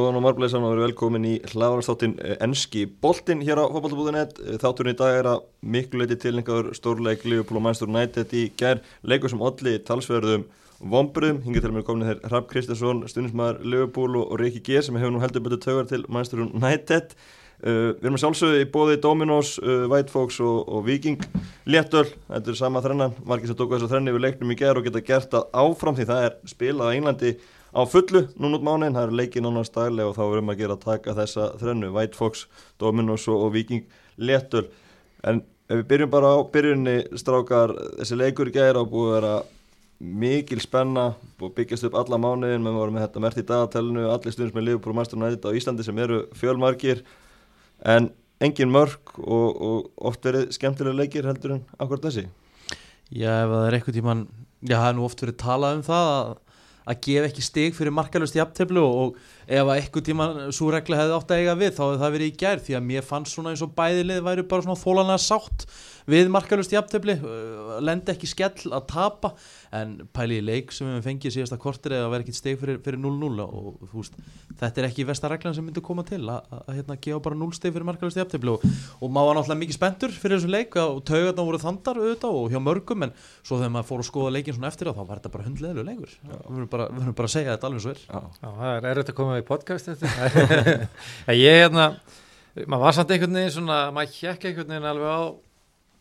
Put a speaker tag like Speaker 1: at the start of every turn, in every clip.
Speaker 1: Góðan og marglesan og verið velkomin í hlaðvarnastáttin Enski Boltin hér á fotballtabúðinett. Þátturinn í dag er að miklu leiti tilningaður stórleik Liverpool og Manchester United í gær. Leikur sem allir talsverðum vombriðum. Hingað til að mér komin þér Rapp Kristjánsson, stundismæður Liverpool og Riki G sem hefur nú heldur betur tögar til Manchester United. Uh, við erum að sjálfsögðu í bóði Dominos, uh, White Fox og, og Viking Léttöl, þetta er sama þrennan margir sem tóku þessu þrenni við leiknum í gerð og geta gert það áfram því það er spilað á Englandi á fullu núna út mánin, það eru leikið nánast daglega og þá við að gera að taka þessa þrennu. White Fox, Dominos og, og Viking Léttöl, en ef við byrjum bara á byrjunni strákar þessi leikur gerð á búið að vera mikil spenna og byggjast upp alla mánuðin, menn voru með þetta mert í dagatælunu allir stundins með Liverpool og Master United á Íslandi sem eru fjölmarkir en engin mörg og, og oft verið skemmtilega leikir heldur en akkurat þessi.
Speaker 2: Já, ef það er eitthvað tíman já, það er nú oft verið talað um það að, að gefa ekki stig fyrir markalust í aftöflu og, og ef að eitthvað tíman svo regla hefði átt að eiga við þá hefði það verið í gerð því að mér fannst svona eins og bæðilið væri bara svona þólanlega sátt við markalust í aftöfli lendi ekki skell að tapa en pæli í leik sem við fengið síðasta kortir eða verið ekki steg fyrir 0-0 og veist, þetta er ekki vestareglan sem myndi koma til að, að, að hérna, gefa bara 0 steg fyrir markalust í aftöfli og, og maður var náttúrulega mikið spendur fyrir þessum leik og taugarna voru þandar auðvitað og hjá mörgum en svo þegar maður fór að skoða leikin svona eftir þá var þetta bara hundleðilega leikur. Við verðum bara, bara að segja þetta alveg svo er.
Speaker 3: Já, það er erfitt að koma í podcast ég hérna maður var samt einhvern veginn svona maður hjekk einhvern veginn alveg á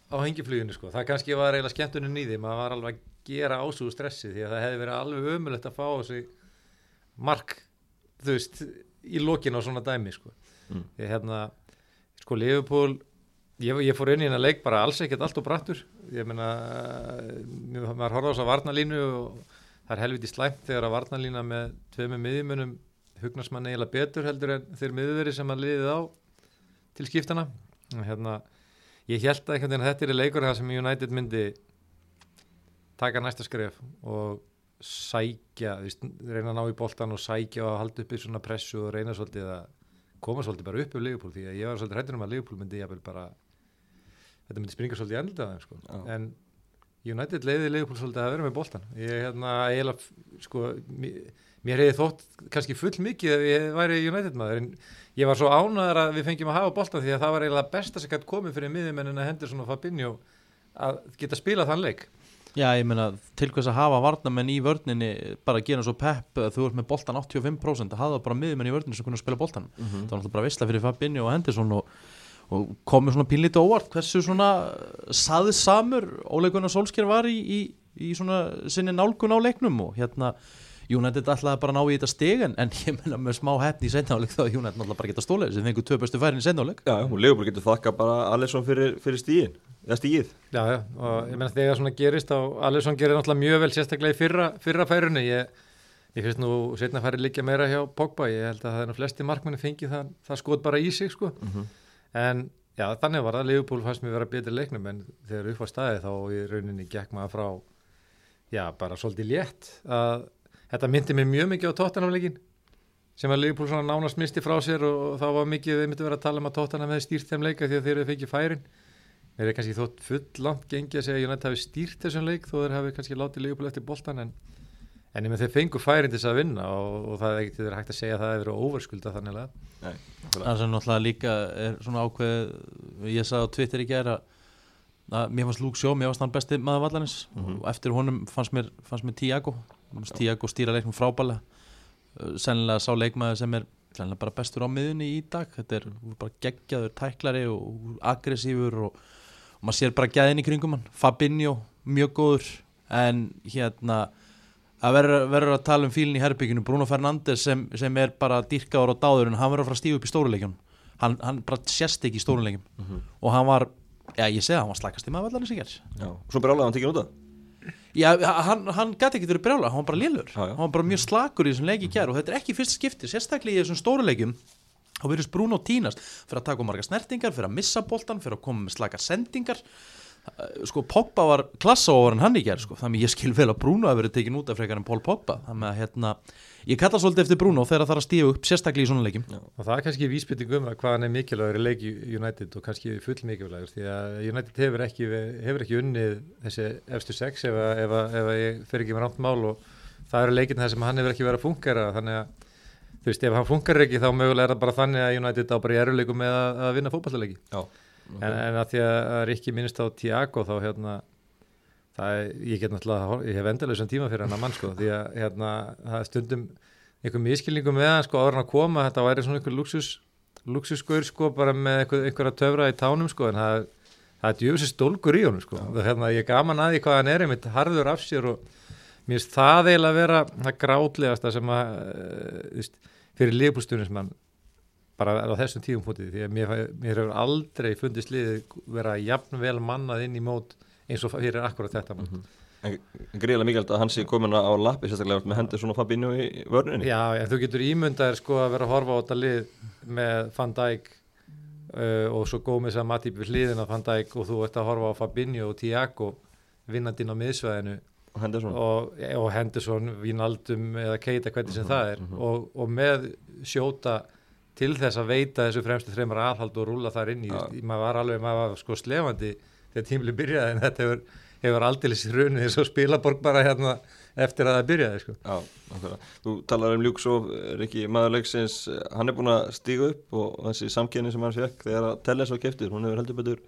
Speaker 3: á hengifluginu sko, það kannski var eiginlega skemmtunum nýði, maður var alveg að gera ásúðu stressi því að það hefði verið alveg ömulegt að fá þessi mark þú veist, í lokin á svona dæmi sko, mm. ég hérna sko Liverpool ég, ég fór inn í hennar leik bara alls ekkert allt og brattur, ég meina maður horfa á þess að varnalínu og það er helviti slæmt þegar að varnalína með tveimur miðjumunum hugnast mann eiginlega betur heldur en þeir miðveri sem að liðið á til skiptana hérna ég held að þetta er leikur sem United myndi taka næsta skref og sækja, reyna að ná í boltan og sækja og halda upp í svona pressu og reyna svolítið að koma svolítið bara upp um Liverpool því að ég var svolítið hættur um að Liverpool myndi ég bara þetta myndi springa svolítið í þeim sko. en United leiði Liverpool svolítið að vera með boltan ég hérna eiginlega sko mér, hefði þótt kannski full mikið ef ég væri United maður en ég var svo ánæðar að við fengjum að hafa boltan því að það var eiginlega besta sem gæti komið fyrir miðjumennin að hendur svona Fabinho að geta spilað þann leik
Speaker 2: Já, ég meina, til hvers að hafa varnamenn í vörninni, bara að gera svo pepp þú ert með boltan 85%, að hafa bara miðjumenn í vörninni sem kunna spila boltan mm -hmm. það var náttúrulega bara vissla fyrir Fabinho og Henderson og, og komið svona pínlítið óvart hversu svona saðsamur óleikunar Solskjær var í, í, í svona sinni nálgun á leiknum og hérna United ætlaði bara að ná í þetta stig en, en ég menna með smá hefni í sendáleik þá United náttúrulega bara geta stólið sem fengur tvö bestu færin í sendáleik
Speaker 1: Já, og Leopold getur þakka bara Alisson fyrir, fyrir stígin eða stígið
Speaker 3: Já, já, og ég menna þegar svona gerist og Alisson gerir náttúrulega mjög vel sérstaklega í fyrra, fyrra færinu. Ég, ég finnst nú setna færi líka meira hjá Pogba, ég held að það er nú flesti markmanni fengið það, það skot bara í sig sko. Mm -hmm. en já, þannig var það. Leopold fannst mér vera já, bara svolítið létt að þetta myndi mér mjög mikið á tóttanamleikin sem að Liverpool svona nánast misti frá sér og þá var mikið, við myndum vera að tala um að tóttanam hefði stýrt þeim leika því að þeir eru fengið færin. Þeir eru kannski þótt full langt gengi að segja að United hafi stýrt þessum leik þó þeir hafi kannski látið Liverpool eftir boltan en, en ég með þeir fengu færin til þess að vinna og, og það er ekkert þeir hægt að segja að það hefur overskulda þannig að
Speaker 2: að mér fannst Luke Shaw, mér fannst hann besti maður vallarins. Mm -hmm. og eftir honum fannst mér, fannst mér Tiago Tiago stýra leiknum frábæla sennilega sá leikmaður sem er sennilega bara bestur á miðunni í dag. Þetta er bara geggjaður tæklari og aggressífur og, og maður sér bara gæðin í kringum hann. Fabinho, mjög góður. En hérna að verður að tala um fílinn í herbygginu Bruno Fernandes sem, sem er bara dyrkaður á dáður en hann verður að fara að stífa upp í stóruleikjum hann, hann bara sérst ekki í stóruleikjum. Mm -hmm. og hann var, já ég segja hann var slakast í maður vallarins í gerð
Speaker 1: og svo brálaði hann tekið út af?
Speaker 2: Já, hann, hann gæti ekki verið brjála, hann var bara lélur. Hann var bara mjög slakur í þessum leiki í kjær og þetta er ekki fyrst skipti, sérstaklega í þessum stóruleikum þá verðist Bruno tínast fyrir að taka marga snertingar, fyrir að missa boltan fyrir að koma með slakar sendingar. Sko Pogba var klassa over en hann í kjær sko. þannig ég skil vel að Bruno hefur verið tekin út af frekar en Pól Pogba. Þannig að hérna, ég kalla svolítið eftir Bruno þegar það þarf að stífa upp sérstaklega í svona leikim
Speaker 3: Já. og það er kannski vísbytting um að hvað hann er mikilvægur í leiki United og kannski full mikilvægur því að United hefur ekki, hefur ekki unnið þessi efstu sex ef, ef, ef, ef ég fer ekki með rámt mál og það eru leikin þar sem hann hefur ekki verið að fungera þannig að þú veist, ef hann funkar ekki þá mögulega er það bara þannig að United á bara í eruleikum með að, að vinna fótballleiki
Speaker 1: Já,
Speaker 3: en, en að því að að Rikki minnist á Tiago þá hérna er, ég get náttúrulega, ég hef endalega sem tíma fyrir hann að mann sko, því að hérna það er stundum einhver miskilningu með hann sko áður en að koma, þetta væri svona einhver luxus luxusgur sko, bara með einhver, einhverja töfra í tánum sko, en það það er djöfisins stólgur í honum sko. Það, hérna, ég er gaman að því hvað hann er einmitt harður af sér og mér finnst það eiginlega að vera það grátlegasta sem að uh, fyrir lífbústunum bara á þessum tíum fótið því að mér, mér hefur aldrei fundist liðið vera jafn vel mannað inn í mót eins og fyrir akkurat þetta mót
Speaker 1: en greiðlega mikilvægt að hann sé komin á lappi sérstaklega með hendur svona Fabinho í vörninni.
Speaker 3: Já, en þú getur ímyndaðir sko að vera að horfa á þetta lið með Van Dijk uh, og svo Gómez að Matip við hliðin af Van Dijk og þú ert að horfa á Fabinho og Tiago vinnandinn á miðsvæðinu.
Speaker 1: Og hendur svona
Speaker 3: og, og Henderson, Vínaldum eða Keita, hvernig sem það er. og, og með sjóta til þess að veita þessu fremstu þreymar aðhald og rúla þar inn í, ja. maður var alveg, maður var sko slefandi þegar tímli byrjaði en þetta hefur, hefur aldeilis runið eins og spilaborg bara hérna eftir að það byrjaði sko.
Speaker 1: Já, nákvæmlega. Þú talar um Ljúksóf, Rikki, maður leiksins, hann er búin að stíga upp og þessi samkenni sem hann fekk þegar að Telles var keftir, hún hefur heldur betur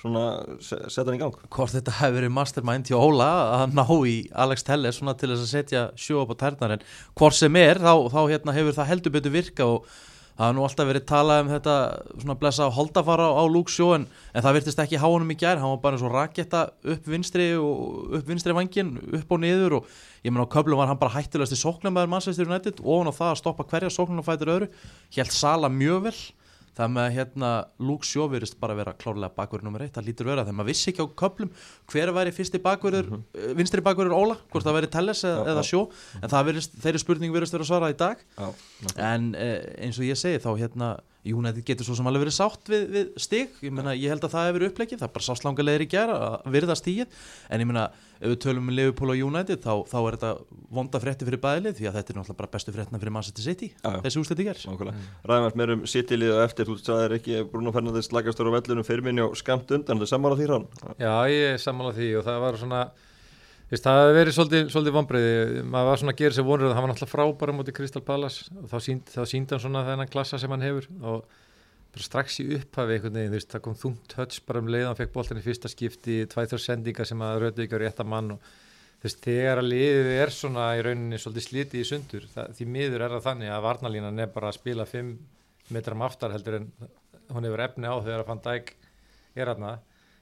Speaker 1: svona se- sett hann í gang.
Speaker 2: hvort þetta hefur verið mastermind hjá Óla að ná í Alex Telles svona til þess að setja sjó upp á tærnar en hvort sem er þá, þá hérna, hefur það heldur betur virka og það har nú alltaf verið talað um þetta svona blessa holdafara á Shaw en, en það virtist ekki há honum í gær. Hann var bara eins og raketta upp vinstri og upp vinstri vangin, upp og niður og ég menn á köflum var hann bara hættulegast í sóknarmæður Manchester United og hann á það að stoppa hverja sóknarnar fætur öðru. Helt Sala mjög vel það með að hérna Luke Shaw virðist bara vera klárlega bakverður nummer eitt, það lítur vera þegar maður vissi ekki á köplum hver væri fyrsti bakverður mm vinstri bakverður Óla, hvort það væri Telles eða, eða. Shaw, en það virðist, þeirri spurning virðist vera svarað í dag. En eh, eins og ég segi þá hérna United getur svo sem alveg verið sátt við, við stig, ég meina ég held að það hefur verið upplegið það er bara sáslangalegir í gera að virða stíið en ég meina ef við tölum um Liverpool og United þá, þá er þetta vonda frétti fyrir bæðilið því að þetta er náttúrulega bara bestu fréttina fyrir Manchester City
Speaker 1: Já, já.
Speaker 2: þessi gerð
Speaker 1: nákvæmlega. Ræðum við meir um City-lið og eftir, þú sagðir ekki Bruno Fernandes slagastur á vellunum fyrir minni og skamt undan, það er sammála því hann.
Speaker 3: Já, ég er sammála því og það var svona Veist, það hefði verið svolítið, svolítið vonbreiði maður var svona að gera sér vonur og hann var náttúrulega frábæra mútið Crystal Palace og þá síndi, þá síndi hann svona þennan klassa sem hann hefur og strax í upphafi einhvern veginn, það kom þungt höts bara um leið hann fekk boltan í fyrsta skipti tvæþjór sendinga sem að rödu ekki á rétta mann og veist, þegar að liðið er svona í rauninni svolítið slitið í sundur það, því miður er það þannig að varnalínan er bara að spila 5 metram aftar heldur en hún hefur efni á þegar að Van Dijk er aðna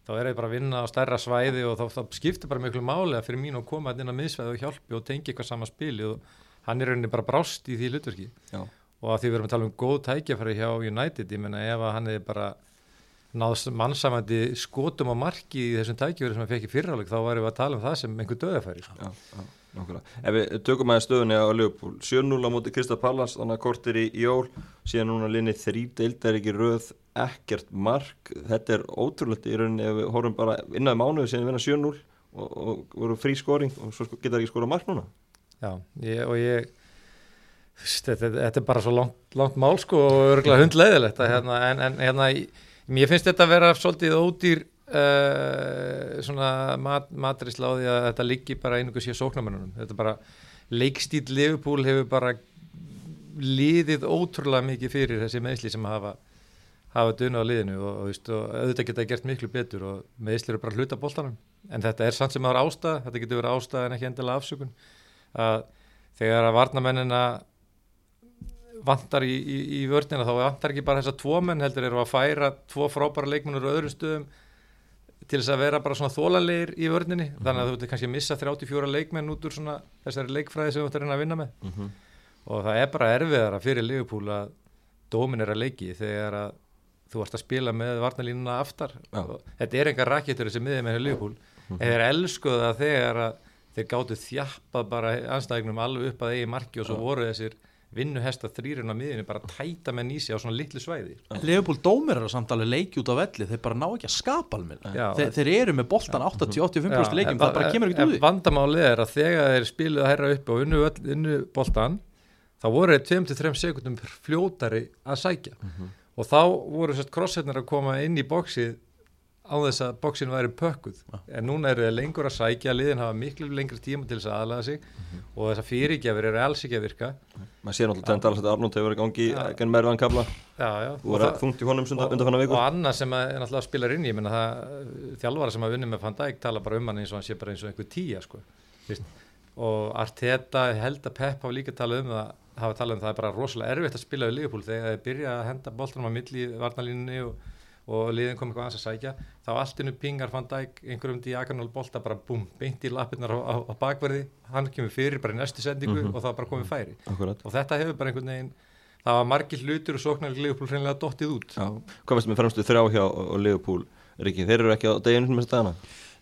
Speaker 3: þá er það bara að vinna á stærra svæði og þá, þá skiptir bara miklu máli að fyrir mín að koma inn á miðsvæði og hjálpi og tengi eitthvað sama spili og hann er rauninni bara brást í því hlutverki og að því við erum að tala um góð tækjafæri hjá United, ég menna ef að hann hefði bara náð mannsamandi skotum á marki í þessum tækjafæri sem hann fekk í fyrraleg þá varum við að tala um það sem einhver döðafæri sko.
Speaker 1: Já, já, nákvæmlega. Ef við tökum aðeins stöðunni á Liverpool, 7-0 á móti Krista Pallas, þannig að kortir í jól, síðan núna linni þrý deildar ekki röð, ekkert mark, þetta er ótrúlegt í rauninni ef við horfum bara innan mánuðu síðan við vinna 7-0 og, og voru frí skoring og svo geta ekki skora mark núna.
Speaker 3: Já, ég, og ég þetta, þetta er bara svo langt, langt mál sko og örgulega hundleiðilegt hérna, en, en hérna, ég- finnst þetta að vera svolítið ódýr uh, svona mat, því að þetta liggi bara einhverjum sér sóknarmennunum þetta er bara, leikstíl Liverpool hefur bara liðið ótrúlega mikið fyrir þessi meðsli sem hafa hafa duna á liðinu og, og, veist, og auðvitað geta gert miklu betur og meðsli eru bara hluta bóltanum en þetta er samt sem það er ástæða, þetta getur verið ástæða en ekki endilega afsökun að þegar að varnamennina vantar í, í, í vörnina þá vantar ekki bara þessa tvo menn heldur eru að færa tvo frábæra leikmennur á öðrum stöðum til þess að vera bara svona þólanleir í vörninni. Þannig að þú veitir kannski að missa 34 leikmenn út úr svona þessari leikfræði sem þú ættir að reyna að vinna með.
Speaker 1: Mm -hmm.
Speaker 3: og það er bara erfiðara fyrir Liverpool að dominera leiki þegar að þú ert að spila með varnalínuna aftar.
Speaker 1: Já.
Speaker 3: og þetta er engar rakettur þessi miðið með Liverpool. En þeir elskuðu það þegar að þeir gáttu þjappað bara anstæðingnum alveg upp að eigi marki og svo
Speaker 1: Já.
Speaker 3: voru þessir vinnuhesta þrýrun á miðinu bara að tæta með nýsi á svona litlu svæði.
Speaker 2: Leopold dómir er að samtali leiki út á velli. Þeir bara ná ekki að skapa almenn
Speaker 3: Já.
Speaker 2: þeir, þeir eru með boltan 80-85% leikim
Speaker 3: en
Speaker 2: það bara kemur ekki
Speaker 3: en
Speaker 2: úr því.
Speaker 3: vandamálið er að þegar þeir spiluðu að herra upp og unnu, öll- unnu boltan þá voru þeir 2-3 sekundum fljótari að sækja og þá voru sérst krossetnar að koma inn í bóksið á þess að bóksin væri pökkuð. En núna eru þeir lengur að sækja liðin hafa miklu lengri tíma til þess að aðlaða sig. Og þess að fyrirgjafir eru alls ekki að virka.
Speaker 1: Maður sé náttúrulega að Dallas þetta Arnótt hefur verið gangi
Speaker 3: Já.
Speaker 1: genn
Speaker 3: já, já.
Speaker 1: og
Speaker 3: og, annað sem að, er náttúrulega spilar inn í, ég meina það þjálfara sem að vinna með Van Dijk tala bara um hann eins og hann sé bara eins og einhver tíja sko. Og Arteta held að Pep hafa líka talað um það hafa talað um það er bara rosalega erfitt að spila við Liverpool. Þegar þeir byrja að henda boltanum á milli varnalínunni og, og liðin kom eitthvað aðeins að sækja þá allt innu pingar Van Dijk einhverjum diagonal bolta bara búm, beint í lappirnar á, á, á bakverði, hann kemur fyrir bara í næstu sendingu
Speaker 1: Mhm.
Speaker 3: og það er bara komið færi.
Speaker 1: Akkurat.
Speaker 3: Og þetta hefur bara einhvern veginn það var margir hlutur og sóknar Liverpool hreinlega dottið út.
Speaker 1: Já, hvað veist með fremstu þrjá hjá og Liverpool? Riki, þeir eru ekki á deginu með dagana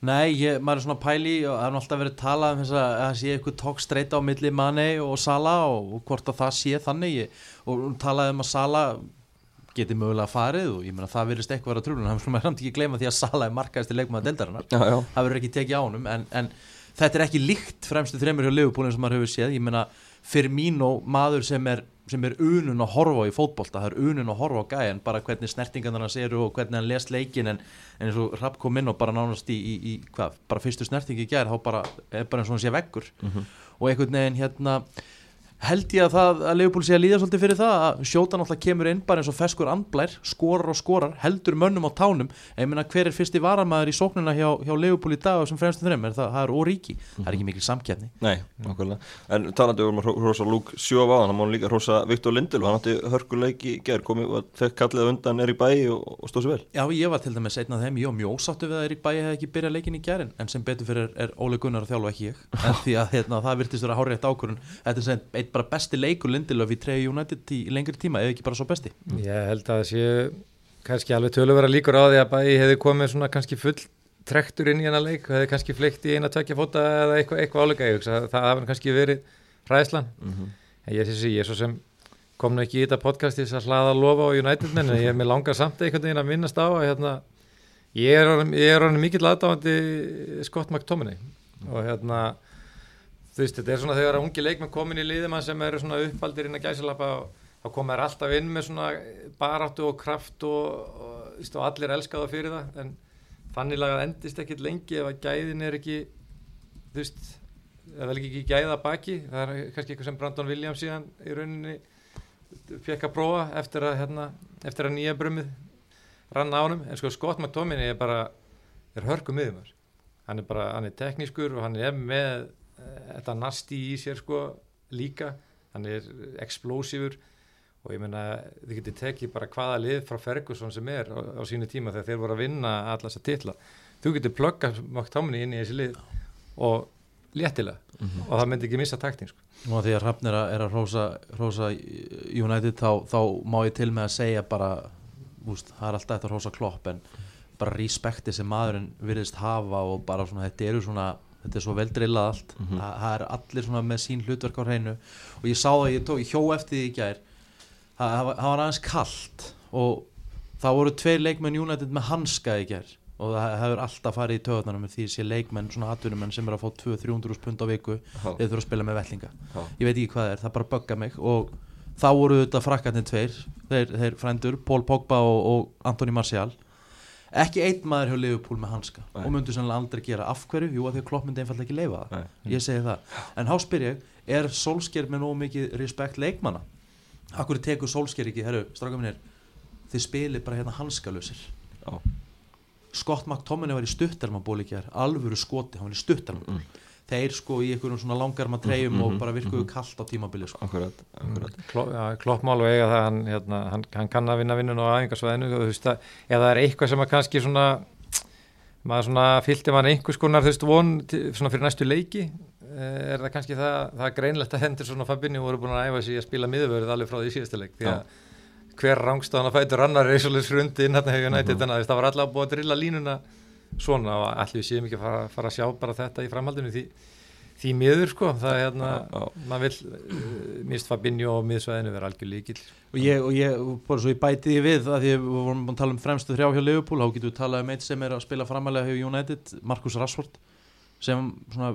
Speaker 2: Nei, ég, maður er svona pæli og það er alltaf verið talað um þess að það sé eitthvað tók streyta á milli Mane og Sala og, og hvort að það sé þannig. Ég, og talaði um að Sala geti mögulega farið og ég meina það virðist eitthvað vera trúlun, hann er samt ekki gleyma því að Sala er markaðist í leikmaða deildarinnar það verður ekki tekið á honum en, en þetta er ekki líkt fremstu þreymur hjá eins og maður hefur séð, ég meina fyrir mín og maður sem er, sem er unun að horfa á í fótbolta, það er unun að horfa á gæjan bara hvernig snertingarnar hans eru og hvernig hann les leikin en, en eins og Rapp kom inn og bara nánast í, í, í hvað, bara fyrstu snertingi gær, þá bara, er bara eins og hann sé veggur
Speaker 1: Mhm.
Speaker 2: og einhvern veginn hérna held ég að það að Leopold sé að líða svolítið fyrir það að sjóta náttúrulega kemur inn bara eins og feskur andblær, skorar og skorar heldur mönnum á tánum, ég meina hver er fyrsti varamæður í sóknina hjá, hjá Leopold í dag sem fremstum þreim, er það, það er óríki það er ekki mikil samkefni
Speaker 1: Nei, nákvæmlega. En talandi um að hrósa Lúk sjó á hann hann má líka hrósa Viktor Lindel og hann átti hörkuleik í ger komið og fekk kallið undan er í bæ og, og stóð sér vel.
Speaker 2: Já, ég var til dæmis einn af þeim, ég var mjög ósáttu við að Erik Bæi hefði ekki byrjað leikin í gærin en sem betur fyrir er Óli Gunnar að þjálfa ekki ég. En því að hérna, það virtist vera hárétt ákvörun þetta er sem einn bara besti leikur Lindelöf í 3 United í, lengri tíma, ef ekki bara svo besti.
Speaker 3: Ég held að það sé kannski alveg töluvera líkur á því að bæði hefði komið svona kannski full trektur inn í hennar leik og hefði kannski fleikt í eina tvekja fóta eða eitthvað, eitthvað álega ég hugsa að það hafi kannski verið hræðslan.
Speaker 1: Mm -hmm.
Speaker 3: en ég sé ég er svo sem kom nú ekki í þetta podcast þess að hlaða að lofa á United en ég er með langar samt einhvern veginn að minnast á að hérna, ég er er mikill aðdáðandi Scott McTominay. Og hérna þú veist, þetta er svona þegar ungi leikmenn komin í liðumann sem eru svona uppaldir inn að gæsalappa þá koma þær alltaf inn með svona baráttu og kraft og, og, og allir elskaða fyrir það en þannig lagað endist ekkit lengi ef að gæðin er ekki þú veist, það er ekki gæða baki. Það er kannski eitthvað sem Brandon Williams síðan í rauninni fekk að prófa eftir að, hérna, eftir að nýja brummið rann á honum. En sko Scott McTominay er bara er hörku miðumar hann er bara, hann er teknískur og hann er með þetta nasti í sér sko líka. Hann er explósífur og ég meina þið getur tekið bara hvaða lið frá Ferguson sem er á, á sínu tíma þegar þeir voru að vinna alla þessa titla. Þú getur plugga McTominay inn í þessi lið og léttilega. Og það myndi ekki missa taktin sko.
Speaker 2: Að því að Hrafn er að, að hrósa, hrósa United þá, þá má ég til með að segja bara úst, það er alltaf þetta að hrósa klopp en bara respekti sem maðurinn virðist hafa og bara svona þetta eru svona þetta er svo vel drillað allt.
Speaker 1: Mhm.
Speaker 2: það, það er allir svona með sín hlutverk á hreinu. Og ég sá það, ég, tók, ég hjó eftir því í gær. Það, það, var, það var aðeins kallt og það voru tveir leikmenn United með hanska í gær. Og það hefur alltaf farið í töðunum með því sé leikmenn, svona atvinnumenn sem er að fá 200-300 pund á viku þeir þurfa að spila með vellinga.
Speaker 1: Já.
Speaker 2: ég veit ekki hvað það er, það bara bugga mig. Og þá voru þetta frakkarnir tveir þeir, þeir frændur, Paul Pogba og, og Antoni Martial ekki einn maður hjá Liverpool með hanska
Speaker 1: Nei.
Speaker 2: og myndu sannlega aldrei gera af hverju, jú að því að klopp myndi einfallega ekki leifa það
Speaker 1: Nei.
Speaker 2: ég segi það, en há spyr ég er Solskjær með nógu mikið respekt leikmanna akkur tekur Solskjær ekki, herru, stráka minnir þið spilir bara hérna hanskalösir
Speaker 1: Já.
Speaker 2: Scott McTominay var í stuttarmaból í gær alvöru skoti, hann var í stuttarmaból
Speaker 1: Mm.
Speaker 2: Þeir sko í einhverjum svona langarma treyjum
Speaker 1: Mhm,
Speaker 2: og
Speaker 1: mhm,
Speaker 2: bara virkuðu
Speaker 1: mhm.
Speaker 2: kallt á tímabili sko.
Speaker 1: Akkurat, akkurat
Speaker 3: Klo, ja, kloppmál og eiga það hann, hérna, hann, hann kann að vinna vinnun á aðingarsvæðinu þú veist að ef það er eitthvað sem að kannski svona maður svona fylgti mann einhvers konar þú veist von til, svona fyrir næstu leiki eh, er það kannski það, það er greinlegt að hendur svona Fabinho voru búin að æfa sig í að spila miðvörð alveg frá því síðasta leik því að hver rángstáðan að fætur annar er svolítið hrundi inn hérna hefur nættið þannig að það var alltaf búið að drilla línuna svona og allir séum ekki að fara, fara að sjá bara þetta í framhaldinu því, því miður sko. Það er hérna, maður vil uh, mist Fabinho og miðsvæðinu vera algjör líkil
Speaker 2: og ég, og ég, bara svo ég bæti því við að því að við vorum að tala um fremstu þrjá hjá Liverpool þá getum við talað um eitt sem er að spila framalega hjá United, Marcus Rashford sem svona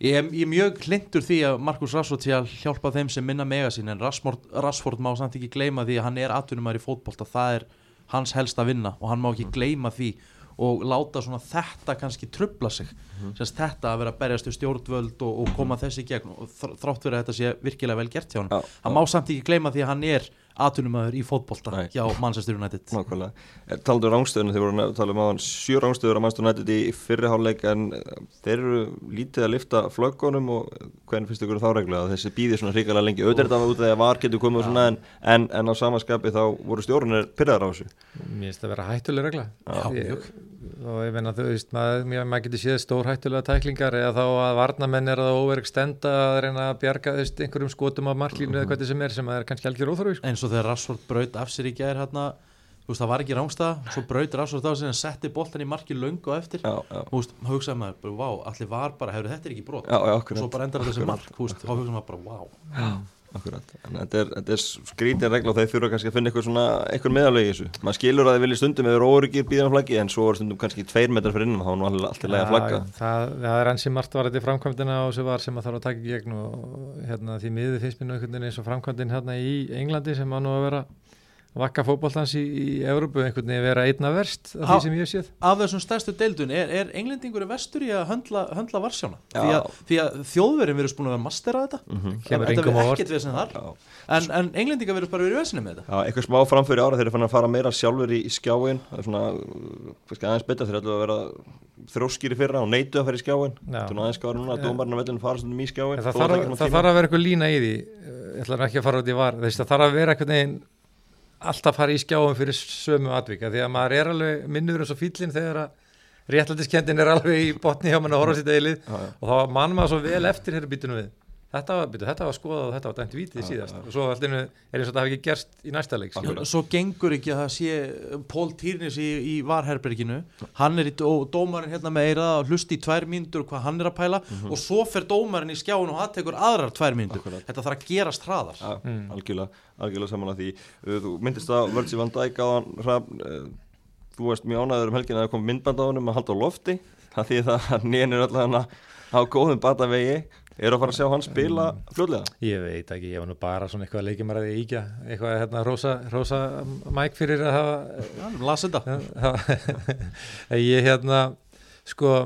Speaker 2: ég, er- ég er mjög hlindur því að Marcus Rashford sé að hjálpa þeim sem minna mega sín en Rashford, Rashford má samt ekki gleyma því að hann er atvinnumæður í fótbolta, það er hans helst að vinna og hann má ekki gleyma því og láta svona þetta kannski trubla sig.
Speaker 1: Mhm.
Speaker 2: Sérst, þetta að vera að berjast við stjórnvöld og, og koma þessi í gegn og þr- þrátt fyrir að þetta sé virkilega vel gert hjá hann hann má samt ekki gleyma því að hann er atvinnumæður í fótbolta
Speaker 1: Nei.
Speaker 2: hjá Manchester United
Speaker 1: Nákvæmlega. Eh, Taldu rángstöðunum, þeir voru að tala um aðan sjö rángstöður að Manchester United í fyrri hálfleik en eh, þeir eru lítið að lifta flöggunum og eh, hvernig finnst ykkur þá reglu að þessi býði svona hrikalega lengi auðvitað út af því að var getur komið og svona en, en, en á samaskapi þá voru stjórnir pyrraðar á þessu
Speaker 3: Mér finnst það vera hættuleg regla
Speaker 2: Já,
Speaker 3: Ég-
Speaker 2: mjög.
Speaker 3: og ég meina þú veist maður, maður, maður getur séð stór hættulega tæklingar eða þá að varnamenn er að óverk stenda að reyna að bjarga einhverjum skotum af marklínu eða hvað þetta sem er sem er kannski algjör óþarfi sko.
Speaker 2: Og þegar Rashford braut af sér í gær hérna, þú veist, það var ekki rángstað svo braut Rashford á sér en setti boltan í marki löngu á eftir,
Speaker 1: Já, já,
Speaker 2: veist, hugsaði maður vá, allir var bara, hefur þetta ekki brot.
Speaker 1: Já,
Speaker 2: og svo bara endar þetta sem mark, þá hugsaði maður bara, vá
Speaker 1: akkurat. En þetta er, þetta er skrítin regla og þeir þurfa kannski að finna eitthvað svona, eitthvað meðalegi í þessu. Maður skilur að þeir vilja stundum eða óryggir býðan flaggi en svo er stundum kannski tveir metrar fyrir innan þá er nú allir lega flagga.
Speaker 3: Já, það, það er ansi margt varandi framkvæmdina og sem var sem að þarf að taka í gegn og hérna, því miður finnst mér nú einhvern veginn eins og framkvæmdin hérna í Englandi sem að nú að vera vakka fótboltans í, í Evrópu einhvern veginn vera einna verst af því sem ég hef séð.
Speaker 2: af þessum stærstu deildun, er, er englendingur vestur í að höndla, höndla varsjána?
Speaker 1: Já.
Speaker 2: því að, því að þjóðverðin verður spúin að vera mastera þetta.
Speaker 1: Mhm.
Speaker 3: Kemur
Speaker 2: þetta
Speaker 3: engum á
Speaker 2: verður ekkert við sem þar.
Speaker 1: Já.
Speaker 2: en, en englendingar verður bara verið vesinni með þetta.
Speaker 1: Já, eitthvað smá framfyrir ára þeir eru fann að fara meira sjálfur í, í skjáin það er svona, aðeins betra þeir ætlu að vera þróskýri fyrra og neitu að fara í skjáin
Speaker 3: Já.
Speaker 1: það
Speaker 3: En það þarf, það að vera eitthvað lína í því. Ég ætla nú ekki að fara út í var þess að þarf að vera eitthvað neginn alltaf fara í skjáum fyrir sömu atvika því að maður er alveg minnur eins og fýllin þegar að réttlætiskendin er alveg í botni hjá mann að horfa sitt eilið
Speaker 1: Já, já.
Speaker 3: og þá mann maður svo vel eftir hér býtunum við þetta var, býtu, þetta var skoðað og þetta var dæmt vítið síðast. og svo allinu er eins og þetta hafi ekki gerst í næsta leik
Speaker 2: svo gengur ekki að það sé Pól Týrnis í, í varherberginu. Hann er í dó, dómarinn hérna með eira að hlusta í tvær mínútur og hvað hann er að pæla. Og svo fer dómarinn í skjáin og hann tekur aðrar tvær mínútur.
Speaker 1: Akkurat.
Speaker 2: þetta þarf að gerast hraðar.
Speaker 1: Já,
Speaker 3: Mm.
Speaker 1: algjörlega, algjörlega saman að því. Þú myndist að Virgil van Dijk á hann hrafn, uh, þú veist mjög ánæður um helgina að það kom myndband á honum að halda á lofti. Það því það að nénir allan á góðum batavegi er að fara að sjá hann spila fljóðlega
Speaker 3: ég veit ekki, ég var nú bara svona eitthvað leikjumar að íkja eitthvað hérna rosa, rosa mæk fyrir að hafa Já, ég hérna sko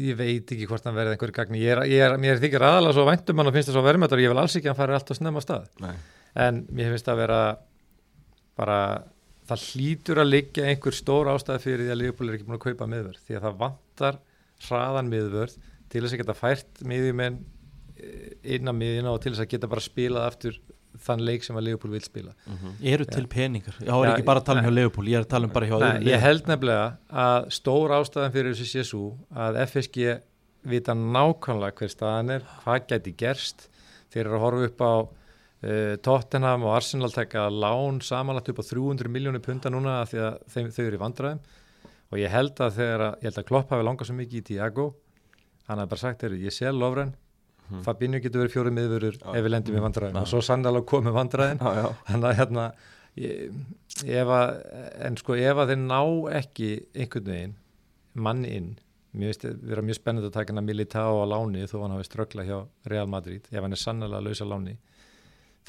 Speaker 3: ég veit ekki hvort hann verði einhverju gagni ég er, ég er, mér þykir aðalega svo væntum hann og finnst það svo verðmættur og ég vil alls ekki að hann fari alltaf snemma á stað.
Speaker 1: Nei.
Speaker 3: en mér finnst það vera bara það hlýtur að liggja einhver stór ástæð fyrir því að Liverpool er ekki búin að kaupa miðvörð. Því að það vantar hraðan miðvörð til þess að geta fært miðjumenn eh, inn á miðjuna og til þess að geta bara spilað aftur þann leik sem að Liverpool vil spila.
Speaker 2: Eru til peningar, ég er
Speaker 3: Já,
Speaker 2: ekki bara að tala um hjá Leopold ég er að tala um bara hjá
Speaker 3: Nei, ég held nefnilega að stór ástæðan fyrir þessu sé svo að FSG vita nákvæmlega hver staðan er, hvað gæti gerst. Þeir eru að horfa upp á uh, Tottenham og Arsenal taka lán samanlagt upp á 300 miljónir punta núna af því að þeim, þau eru í vandræðum. Og ég held að að, að Klopp hafi langað svo mikið í Tiago hann hafi bara sagt, heyrðu, ég sé Lovren
Speaker 1: Mhm.
Speaker 3: Fabinho getur verið fjóri miðvörur
Speaker 1: Já.
Speaker 3: ef við lendum í vandræðum
Speaker 2: Já.
Speaker 3: og svo sannlega komið vandræðin þannig að hérna ég, ef að, en sko ef að þeir ná ekki einhvern veginn mann inn mér finnst þið vera mjög spennandi að taka hann að Militao á láni þó hann hafi ströggla hjá Real Madrid ef hann er sannlega að lausa láni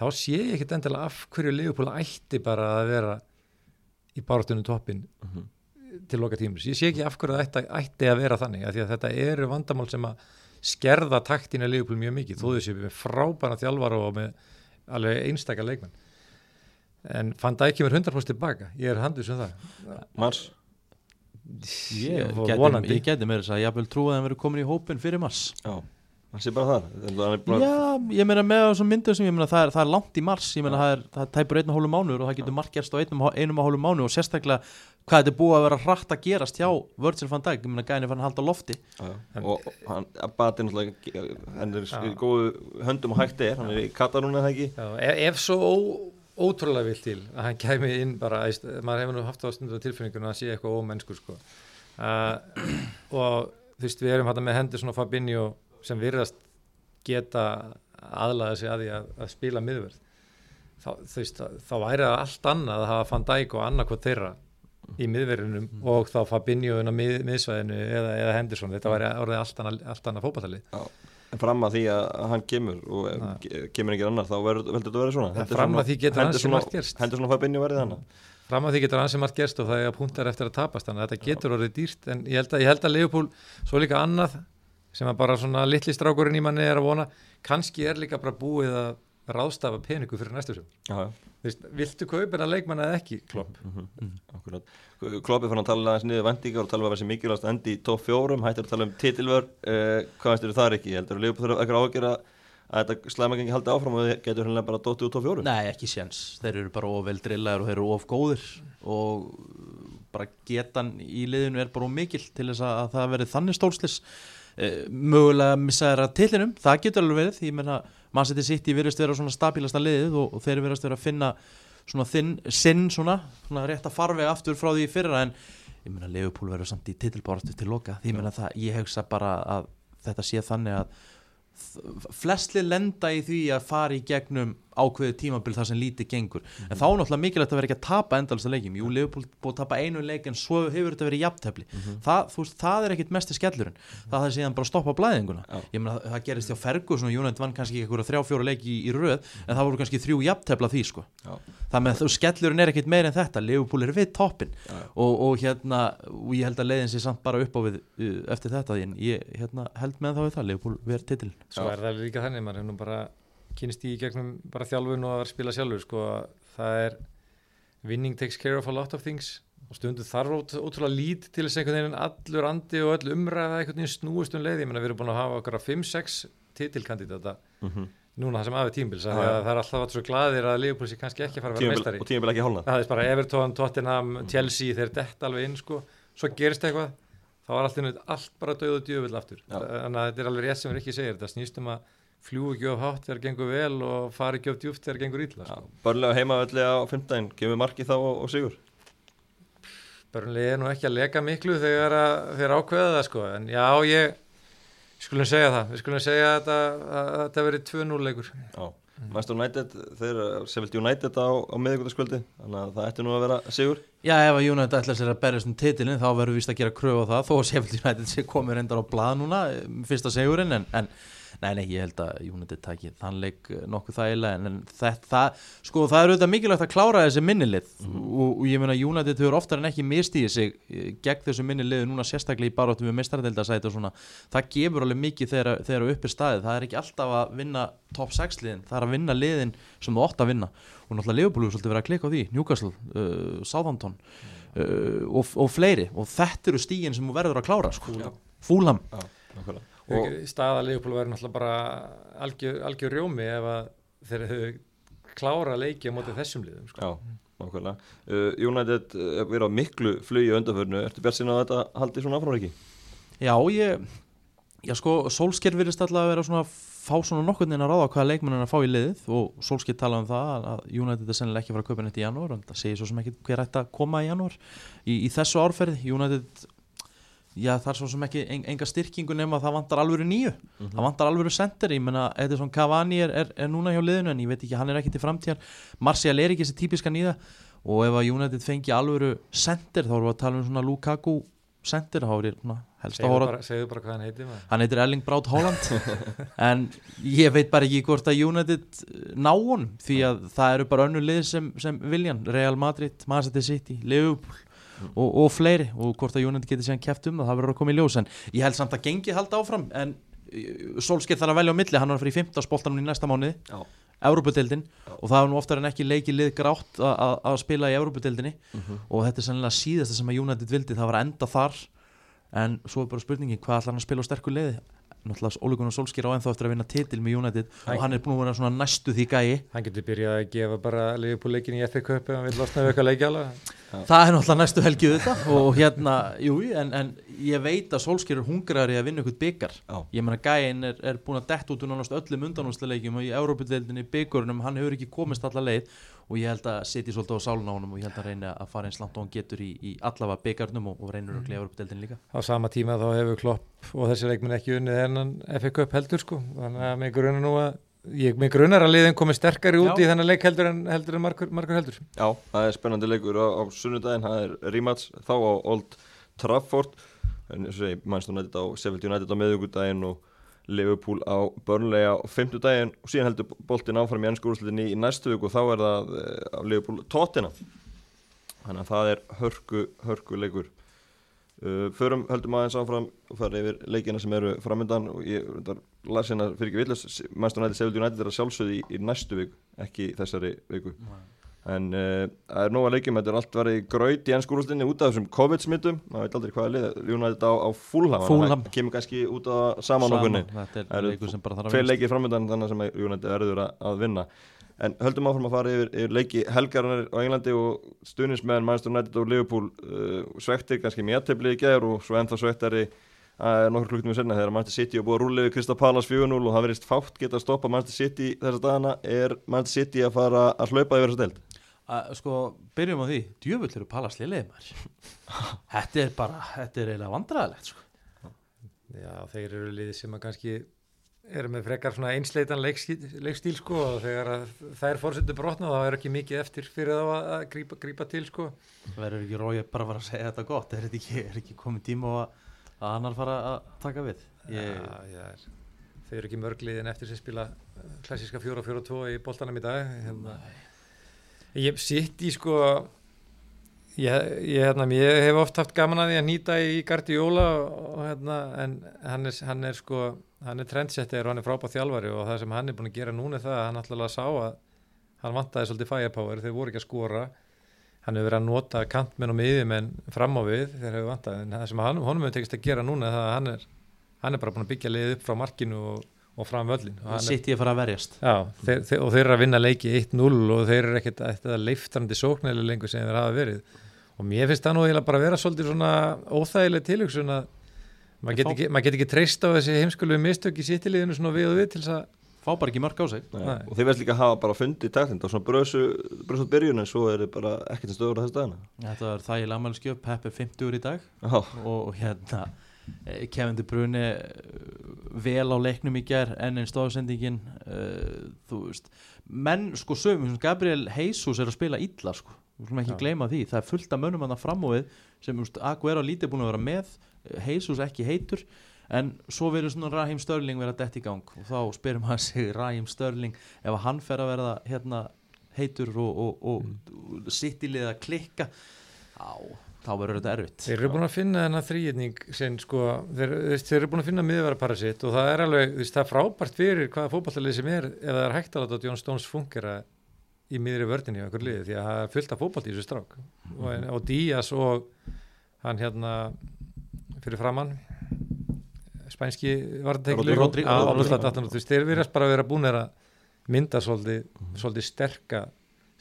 Speaker 3: þá sé ég ekkit endilega af hverju Liverpool ætti bara að vera í bárastunum toppin
Speaker 1: Mhm.
Speaker 3: Til loka tímus, ég sé ekki af hverju það ætti, ætti að vera þannig, af því að þetta eru vandamál sem að skerða taktina Liverpool mjög mikið, þó þessi með frábæra þjálfara og með alveg einstakar leikmenn. En fann það ekki mér 100% tilbaka, ég er handus um það.
Speaker 1: Mars?
Speaker 2: Ég ég geti meira þess að ég vil trúa að hann verður komin í hópin fyrir mars.
Speaker 1: Já, það sé bara það Það er bara-
Speaker 2: Já, ég meina með þessum myndum sem ég meina það er, það er langt í mars, ég meina það er, það tæpur einn og hálfu mánuður og það getur margt gerst á einum, einum og hálfu mánuður og sérstaklega hvað þetta er búið að vera hratt að gerast hjá Virgil van Dijk, ég meina gæðin er fann að halda lofti.
Speaker 1: Já, já. og hann Abati náttúrulega hann er í góðu höndum og hægt er hann er í Katarún eða ekki?
Speaker 3: Já, ef, ef svo ó, ótrúlega vil til að hann kæmi inn bara, æst, maður hefur nú haft á stundu á tilfinningunum að og sem virðast geta aðlaða sig að því að, að spila miðverð þá, veist, þá væri það allt annað að hafa Van Dijk og annarkot þeirra í miðverðinum og þá Fabinho inn á mið, miðsvæðinu eða, eða Henderson. Þetta væri orðið allt annað, annað fótballtalið
Speaker 1: en fram að því að hann kemur og ke- kemur ekki annar þá verður þetta að vera svona?
Speaker 3: Fram að því getur ansi
Speaker 1: svona,
Speaker 3: margt gerst.
Speaker 1: Hendur svona Fabinho verið þannig
Speaker 3: fram að því getur ansið margt gerst og það er að punktar eftir að tapast þannig að þetta getur orðið dýrt en ég held að, að Leopold svo líka annað sem að bara svona litli strákurinn í manni er að vona kannski er líka bara búið að ráðstafa peningu fyrir næstu sem
Speaker 1: Já, já.
Speaker 3: Vist, viltu kaupina leikmann eða ekki klopp?
Speaker 1: Akkurat. Kloppi fann að tala aðeins niður vendingar og tala um að það sé mikilvægast að endi í top 4 hættir að tala um titilvör uh, hvað veist þér þar ekki, heldur að Leopold þurfa eitthvað ágjör að að þetta slæmagengi haldi áfram og þið getur hérna bara dóttið út top 4
Speaker 2: Nei, ekki séns, þeir eru bara of vel drillaður og þeir eru of góðir. Og bara getan í liðinu er bara of mikil til þess að, að það verið þannig stólslis eh, mögulega missa þeirra tillinum, það getur alveg verið. Ég menna, mann setið sitt í virðist vera svona stabilasta liðið og, og þeir verðast vera að finna svona þinn, sinn svona, svona rétt að farvega aftur frá því fyrra. En ég menna Leopold verður samt í titilbáratu til loka. Því ég menna það, ég hugsa bara að þetta sé þannig að flestli lenda í því að fara í gegnum ákveðu tímabil þar sem lítið gengur. En þá er náttúrulega mikilvægt að vera ekki að tapa endalast að leikjum, jú, Leopold búið að tapa einu leik en svo hefur þetta verið jafntefli. Það, þú veist, það er ekkit mesti skellurinn. Það er síðan bara að stoppa blæðinguna meina það gerist hjá Ferguson og United vann kannski eitthvað þrjá fjóra leiki í, í röð en það voru kannski þrjú jafntefla því sko.
Speaker 1: Já.
Speaker 2: það með þú skellurinn er ekkit meir en þetta. Leopold er við toppin og, og hérna, og ég held að leiðin sér samt bara upp á við uh, eftir þetta en ég hérna, held með þá við það, Leopold verð titil
Speaker 3: er það kynst í gegnum bara þjálfun og að að spila sjálfur sko, það er winning takes care of a lot of things. Og stundu þarf ót- ótrúlega lít til þess einhvern veginn allur andi og öll umræða einhvern veginn snúist um leið, ég meina við erum búin að hafa okkar 5-6 titilkandidata
Speaker 1: Mhm.
Speaker 3: núna það sem aðeins tímbils,
Speaker 1: Já,
Speaker 3: það, það er alltaf allir svo glaðir að sé kannski ekki að fara að vera meistari.
Speaker 1: og tímabil ekki hálna
Speaker 3: það er bara Everton, Tottenham, Chelsea þeir detta alveg inn sko, svo gerist eitthvað þá var allt, innut, allt bara döð og djöfull aftur.
Speaker 1: Já.
Speaker 3: þannig að þetta er alveg rétt sem Rikki segir þetta snýst um að fljúi ekki of hátt þegar gengur vel og fari ekki of djúft þegar gengur illa sko.
Speaker 1: Börnlega heimavelli á 15 gefur marki þá og, og sigur?
Speaker 3: Börnlega er nú ekki að leka miklu þegar að, þeir ákveða það sko. en já ég skulum segja það, við skulum segja að þetta, að þetta verið 2-0 leikur.
Speaker 1: Já, Manchester United þeir Seville United á, á miðvíkvöldaskvöldi þannig að það ætti nú að vera sigur.
Speaker 2: Já, ef að United ætla sér að berjast um titilin þá verður vist að gera kröfu á það þó að Sheffield United sé komið reyndar á blað núna fyrsta segurinn en, en nei, nei, ég held að United taki þann leik eh, nokkuð þægilega en, þetta, það, sko, það er auðvitað mikilvægt að klára þessi minnilið. Og, og ég meina United hefur oftar en ekki mistíðið sig eh, gegn þessu minniliðu núna sérstaklega í baróttum við mestaradildasæti og svona. Það gefur alveg mikið þegar, upp er staðið. Það er ekki alltaf að vinna top 6 liðin það er að vinna liðin sem þú ótt að vinna. Og náttúrulega Liverpool er svolítið verið að klika á því Newcastle, uh, Southampton uh, og, og fleiri. Og þetta eru stígin sem þú verður að klára sko. Fúlam
Speaker 3: og staða Leopold verður náttúrulega bara algjör, algjör rjómi ef að þeir hefur klára leiki á móti þessum liðum sko.
Speaker 1: Já, nákvæmlega uh, United uh, verið á miklu flugi á undanförnu Ertu bjart sinna að þetta haldi svona áfram ekki?
Speaker 2: Já, ég Já sko, Solskjær virðist alltaf að vera svona fá svona nokkurn veginn að ráða hvaða leikmenn er að fá í liðið og Solskjær talaði um það að United er sennilega ekki að fara að kaupa neitt í janúar og það segir svo sem ekki hver ætti að koma í janúar í, í þessu árferði United já það er svo sem ekki en, enga styrkingu nema að það vantar alvöru nýju. Það vantar alvöru center, ég menna Edison Cavani er, er, er núna hjá liðinu en ég veit ekki, hann er ekki til framtíðar. Martial er ekki þessi típiska nýða og ef að United fengi alvöru center þá erum við að tala um svona Lukaku center, þá er ég helst að hóra
Speaker 3: segðu bara hvað hann heiti maður.
Speaker 2: hann heitir Erling Braut Haaland. En ég veit bara ekki hvort að United ná honum því að það eru bara önnur lið sem, sem viljan Real Madrid, Manchester City, Liverpool og, og fleiri og hvort að United geti síðan kæft um það, það verður að koma í ljós en ég held samt að gengi halda áfram en Solskjaer þarf að velja á milli, hann var að í 15 spoltanum í næsta mánuði Európa-deildin og það var nú oftar en ekki leikið lið grátt að- spila í Európa-deildinni og þetta er sennilega síðasta sem að United vildi það var enda þar en svo er bara spurningin hvað ætlar hann að spila á sterku liði náttúrulega Ole Gunnar Solskjær á ennþá eftir að vinna titil með United
Speaker 3: Hæ.
Speaker 2: og hann er búin að vera svona næstu því gæi
Speaker 3: hann getur byrjað að gefa bara Liverpool leikin í FA Cup ef hann vil losna við eitthvað leikjala
Speaker 2: það er náttúrulega næstu helgið þetta og hérna, jú, en, en ég veit að Solskjær er hungraður í að vinna ykkur byggar
Speaker 1: já,
Speaker 2: ég meina gæin er, er búin að detta út úr nánast öllum undanúsleikjum og í Európa-deildinni byggurunum, hann hefur ekki komist alla leið og ég held að setja svolítið á sálun á honum og ég held að reyna að fara eins langt og hann getur í, í allavega byggarnum og, og reynur örugglega í Európa-deildinni líka.
Speaker 3: Á sama tíma þá hefur Klopp og þessi leikminn ekki unnið hennan FA Cup heldur sko. Þannig að mig grunar nú að ég mig grunar að liðin komið sterkari út
Speaker 2: Já.
Speaker 3: í þennan leik heldur en, heldur en margur, margur heldur.
Speaker 1: Já, það er spennandi leikur á, á sunnudaginn, það er rematch þá á Old Trafford en eins og segi, Manchester United á Seville United á meðugudaginn og Liverpool á Burnley á fimmtudaginn og síðan heldur boltinn áfram í ennsku úrslutinni í næstu viku og þá er það eh, á Liverpool Tottenham. Þannig að það er hörku, hörku leikur uh, förum höldum aðeins áfram og fara yfir leikina sem eru framöndan og ég las hérna fyrir ekki villast Master United, Seville United er að sjálfsögðu í, í næstu viku, ekki þessari viku en uh, það er nóga leikjum þetta er allt verið graut í ennskúrústinni út af þessum COVID-smittum, maður veit aldrei hvað er lið United á, á að það kemur kannski út á saman okkurni Það
Speaker 2: er
Speaker 1: eru
Speaker 2: leikur sem bara þarf
Speaker 1: tveir
Speaker 2: að
Speaker 1: leikir framöndan þannig sem United verður að, vinna. En höldum áfram að fara yfir, yfir leiki helgarinnar á Englandi og stuðnismenn Manchester United og Liverpool uh, svektir kannski með jætteflið í gerð og svo ennþá svektari uh, nokkur klukkutum senna þegar Manchester City og búið að rúlega við Krista Pallas 4-0 og það verðist fátt geta að stoppa Manchester City þessa dagana. Er Manchester City að fara að hlaupa yfir þessa deild
Speaker 2: að, Sko, byrjum á því Djöfull eru Pallas liðið maður Þetta er bara, þetta er eiginlega vandræðilegt sko.
Speaker 3: Já, þeir eru liðið sem að kannski eru með frekar svona einsleitan leikstíl, sko og þegar að það er fórsettu brotna þá er ekki mikið eftir fyrir þá að, að grípa, grípa til sko.
Speaker 2: Það verður ekki róið bara að segja þetta gott Er þetta ekki, er ekki komið tíma á að, að annar fara að taka við ég,
Speaker 3: Já, já, er, þau eru ekki mörgliðin eftir sem spila uh, klassíska 4-4-2 í boltanum í dag. Hérna. Ég sitt í sko, ég, ég, hérna, ég hef oft haft gaman að því að nýta í og, hérna, en hann er, hann er sko, hann er trendsetter og hann er frábæð þjálfari og það sem hann er búin að gera núna er það að hann alltaf sá að hann vantaði svolítið firepower, þeir voru ekki að skora. Hann hefur verið að nota kantmenn og miðjumenn fram á við þeir hefur vantað. En það sem hann, honum hefur tekist að gera núna það að hann er, hann er bara búin að byggja liðið upp frá markinu og, og fram völlin er,
Speaker 2: Sitt ég að fara að verjast.
Speaker 3: Já, þeir, þeir, og þeir eru að vinna leiki 1-0 og þeir eru ekkert að leiftrandi sóknæli lengur sem þeir hafa verið. Og mér finnst það nú eiginlega bara að vera svolítið svona óþægileg tilhugsun að maður get,
Speaker 2: Fá-
Speaker 3: ekki, get ekki treyst á þessi heimskulegu mistök í sitiliðinu svona við og við til þess að
Speaker 2: Fá bara ekki mörg á sig.
Speaker 1: Nei.
Speaker 3: Nei.
Speaker 1: og þeir veist líka að hafa bara fundið taktind og svona brösu, brösu byrjun en svo er þið bara ekkert stöður á þessu dagana.
Speaker 2: Þetta var þægilega ammælskjöf, Pepp er 50 úr í dag.
Speaker 1: Já,
Speaker 2: og, og hérna Kevin De Bruyne eh, vel á leiknum í ger enn einn stofsendingin uh, þú veist menn sko sögum, Gabriel Jesus er að spila illa sko, við skulum ekki
Speaker 3: Já.
Speaker 2: gleyma því. Það er fullt af mönnum hann að fram á við sem þú Aguero lítið búin að vera með eh, Jesus ekki heitur en svo verður svona Raheem Störling vera dett í gang. Og þá spyrum hann sig Raheem Störling ef hann fer að verða hérna heitur og, og, og, og sitt í lið að klikka? Á, þá verður þetta erfitt.
Speaker 3: Þeir eru búin að finna þennan þrýjetning sem sko, þeir, þeir eru búin að finna miðvara parasitt og það er alveg, veist, það er frábært fyrir hvaða fótballtalið sem er ef það er hægt að láta John Stones fungera í miðri vördinni á einhver liði því að það er fullt af fótballt í þessu strák. Og, og Díaz og hann hérna fyrir framann spænski varðartekli
Speaker 2: Rodri- Rodri-
Speaker 3: þeir virðast bara að vera búin að mynda svolítið, svolítið sterka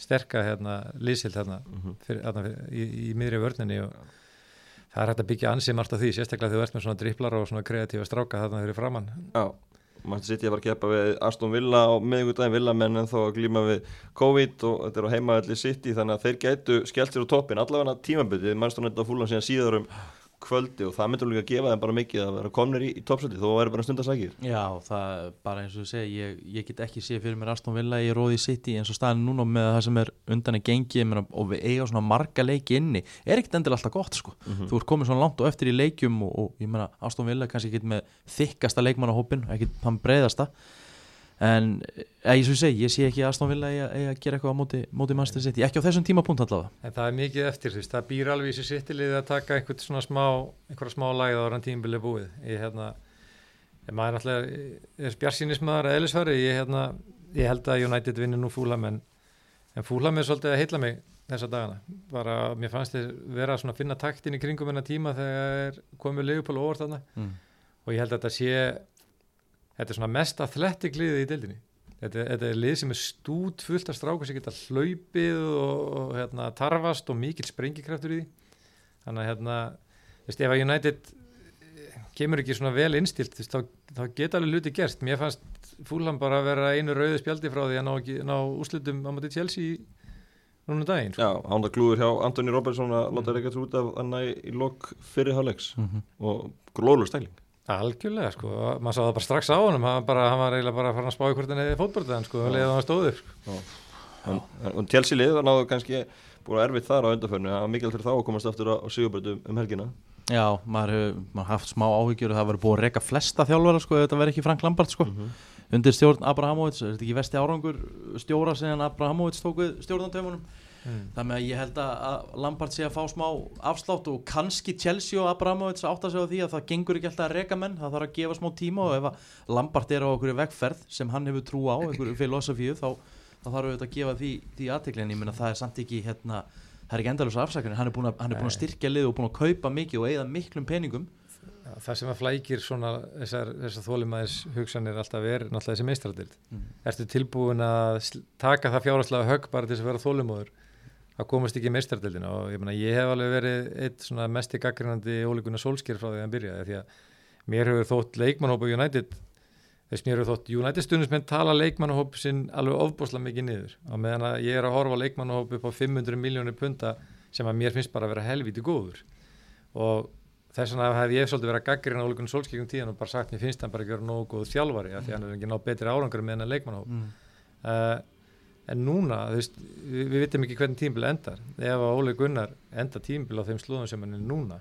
Speaker 3: sterka hérna, lýsild hérna, fyrir, hérna fyrir, í, í miðri vörninni og það er hægt að byggja ansið margt af því, sérstaklega þegar þú ert með svona dripplar og svona kreatífa stráka þarna fyrir framann
Speaker 1: já Manchester City var að keppa við Aston Villa á miðugudaginn Villa menn en þó að glíma við COVID og þetta er á heimaðalli City þannig að þeir gætu skellt sér á toppin allavega tímabitið, Manchester United að fúla síðan síðar um kvöldi og það myndur líka að gefa þeim bara mikið að vera komnir í, í toppsæti þó vera bara stundasækir
Speaker 2: Já, það er bara eins og þú segir ég, ég get ekki séð fyrir mér Aston Villa í Róði City eins og staðin núna með það sem er undan í gengi og við eiga svona marga leiki inni er ekkit endilega alltaf gott sko. Þú ert komið svona langt og eftir í leikjum og, og ég meina Aston Villa er kannski ekki með þykkasta leikmannahópin, ekki hann breiðasta en eða, eins og ég segi, ég sé ekki Aston Villa eiga, eiga að gera eitthvað á móti, móti Manchester City, ekki á þessum tímapunkt allavega.
Speaker 3: En það er mikið eftir, veist, það býr alveg í þessu sittiliði að taka einhvern svona smá einhverja smá lagið ára en tímbilið búið. Ég hérna, maður náttúrulega er spjarsýnismæður að eðlisfæri ég hérna, ég held að United vinnir nú fúlam en, en fúlam er svolítið að heilla mig þessa dagana, bara mér fannst þið vera svona að finna taktin í kringum hennar tíma þegar komið Leopold óvart þarna.
Speaker 2: Mm.
Speaker 3: og ég held að þetta sé þetta er svona mest athletic liðið í deildinni. Þetta, þetta er lið sem er stút fullt af stráku sem geta hlaupið og, og hérna, tarfast og mikill sprengikraftur í því. Þannig að hérna, veist, ef að United eh, kemur ekki svona vel innstilt þú veist, þá, þá geta alveg luti gerst. Mér fannst fúlham bara að vera einu rauðu spjaldi frá því að ná, ekki, ná úslutum á móti Chelsea núna um daginn. Sko.
Speaker 1: Já, það glúður hjá Antoni Robertson að láta reyka út af hann í, í lok fyrir hálfleiks.
Speaker 2: Mm
Speaker 1: og glóðlur stæling
Speaker 3: algjörlega sko, maður sá það bara strax á honum. Hann, bara, hann var eiginlega bara að fara að spá í hvort hann hefði fótbörðan sko, um leiðið að hann stóður sko.
Speaker 1: en, en, og Chelsea lið var náðu kannski búin erfitt þar á undarförnu það var mikilvægt fyrir þá að komast aftur á, á sigurbrötu um helgina.
Speaker 2: Já, maður hefur haft smá áhyggjur og það verið búið að reyka flesta þjálfara sko, þetta verið ekki Frank Lampard sko. undir stjórn Abrahamovic, er þetta ekki vesti árangur stjóra sem Abrahamovic tók við stjórnantöfunum
Speaker 3: Mm.
Speaker 2: þannig að ég held að, að Lampard sé að fá smá afslátt og kannski Chelsea og Abramovits átta sig á því að það gengur ekki alltaf að reka menn. Það þarf að gefa smá tíma og ef að Lampard er á okkur vegferð sem hann hefur trú á einhverju filosofíu þá, þá þarf við að gefa því, því aðtekli en ég menna það er samt ekki hérna, það er ekki endalus afsakarinn hann er búin að, er að styrkja lið og búin að kaupa mikið og eigða miklum peningum.
Speaker 3: Það sem að flækir svona þessar, þessar þólimæðis hugsanir alltaf er náttúrulega þessi meistradild
Speaker 2: Mm.
Speaker 3: ertu tilbúin að taka það fjárhagslega högg bara til þess að vera þólimóður að komast ekki í meistradildina og ég, meina, ég hef alveg verið eitt svona mest í gaggrinandi ólíkuna sólsker frá því að hann byrjaði því að mér hefur þótt leikmannhópa United þess mér hefur þótt United stundismenn tala leikmannhóp sinn alveg ofbúslega mikið niður. Og meðan að ég er að horfa leikmannhóp upp á 500 miljónir punta sem að mér finnst bara að vera helvíti góður. Og þess vegna hef ég svolítið verið að gaggrina ólíkunum sólskeikum tíðan og bara sagt mér finnst hann bara að gera nógu góð þjálfari en núna þú veist, við, við vitum ekki hvernig tímbil endar. Ef að Óli Gunnar enda tímbil á þeim slúðum sem hann er núna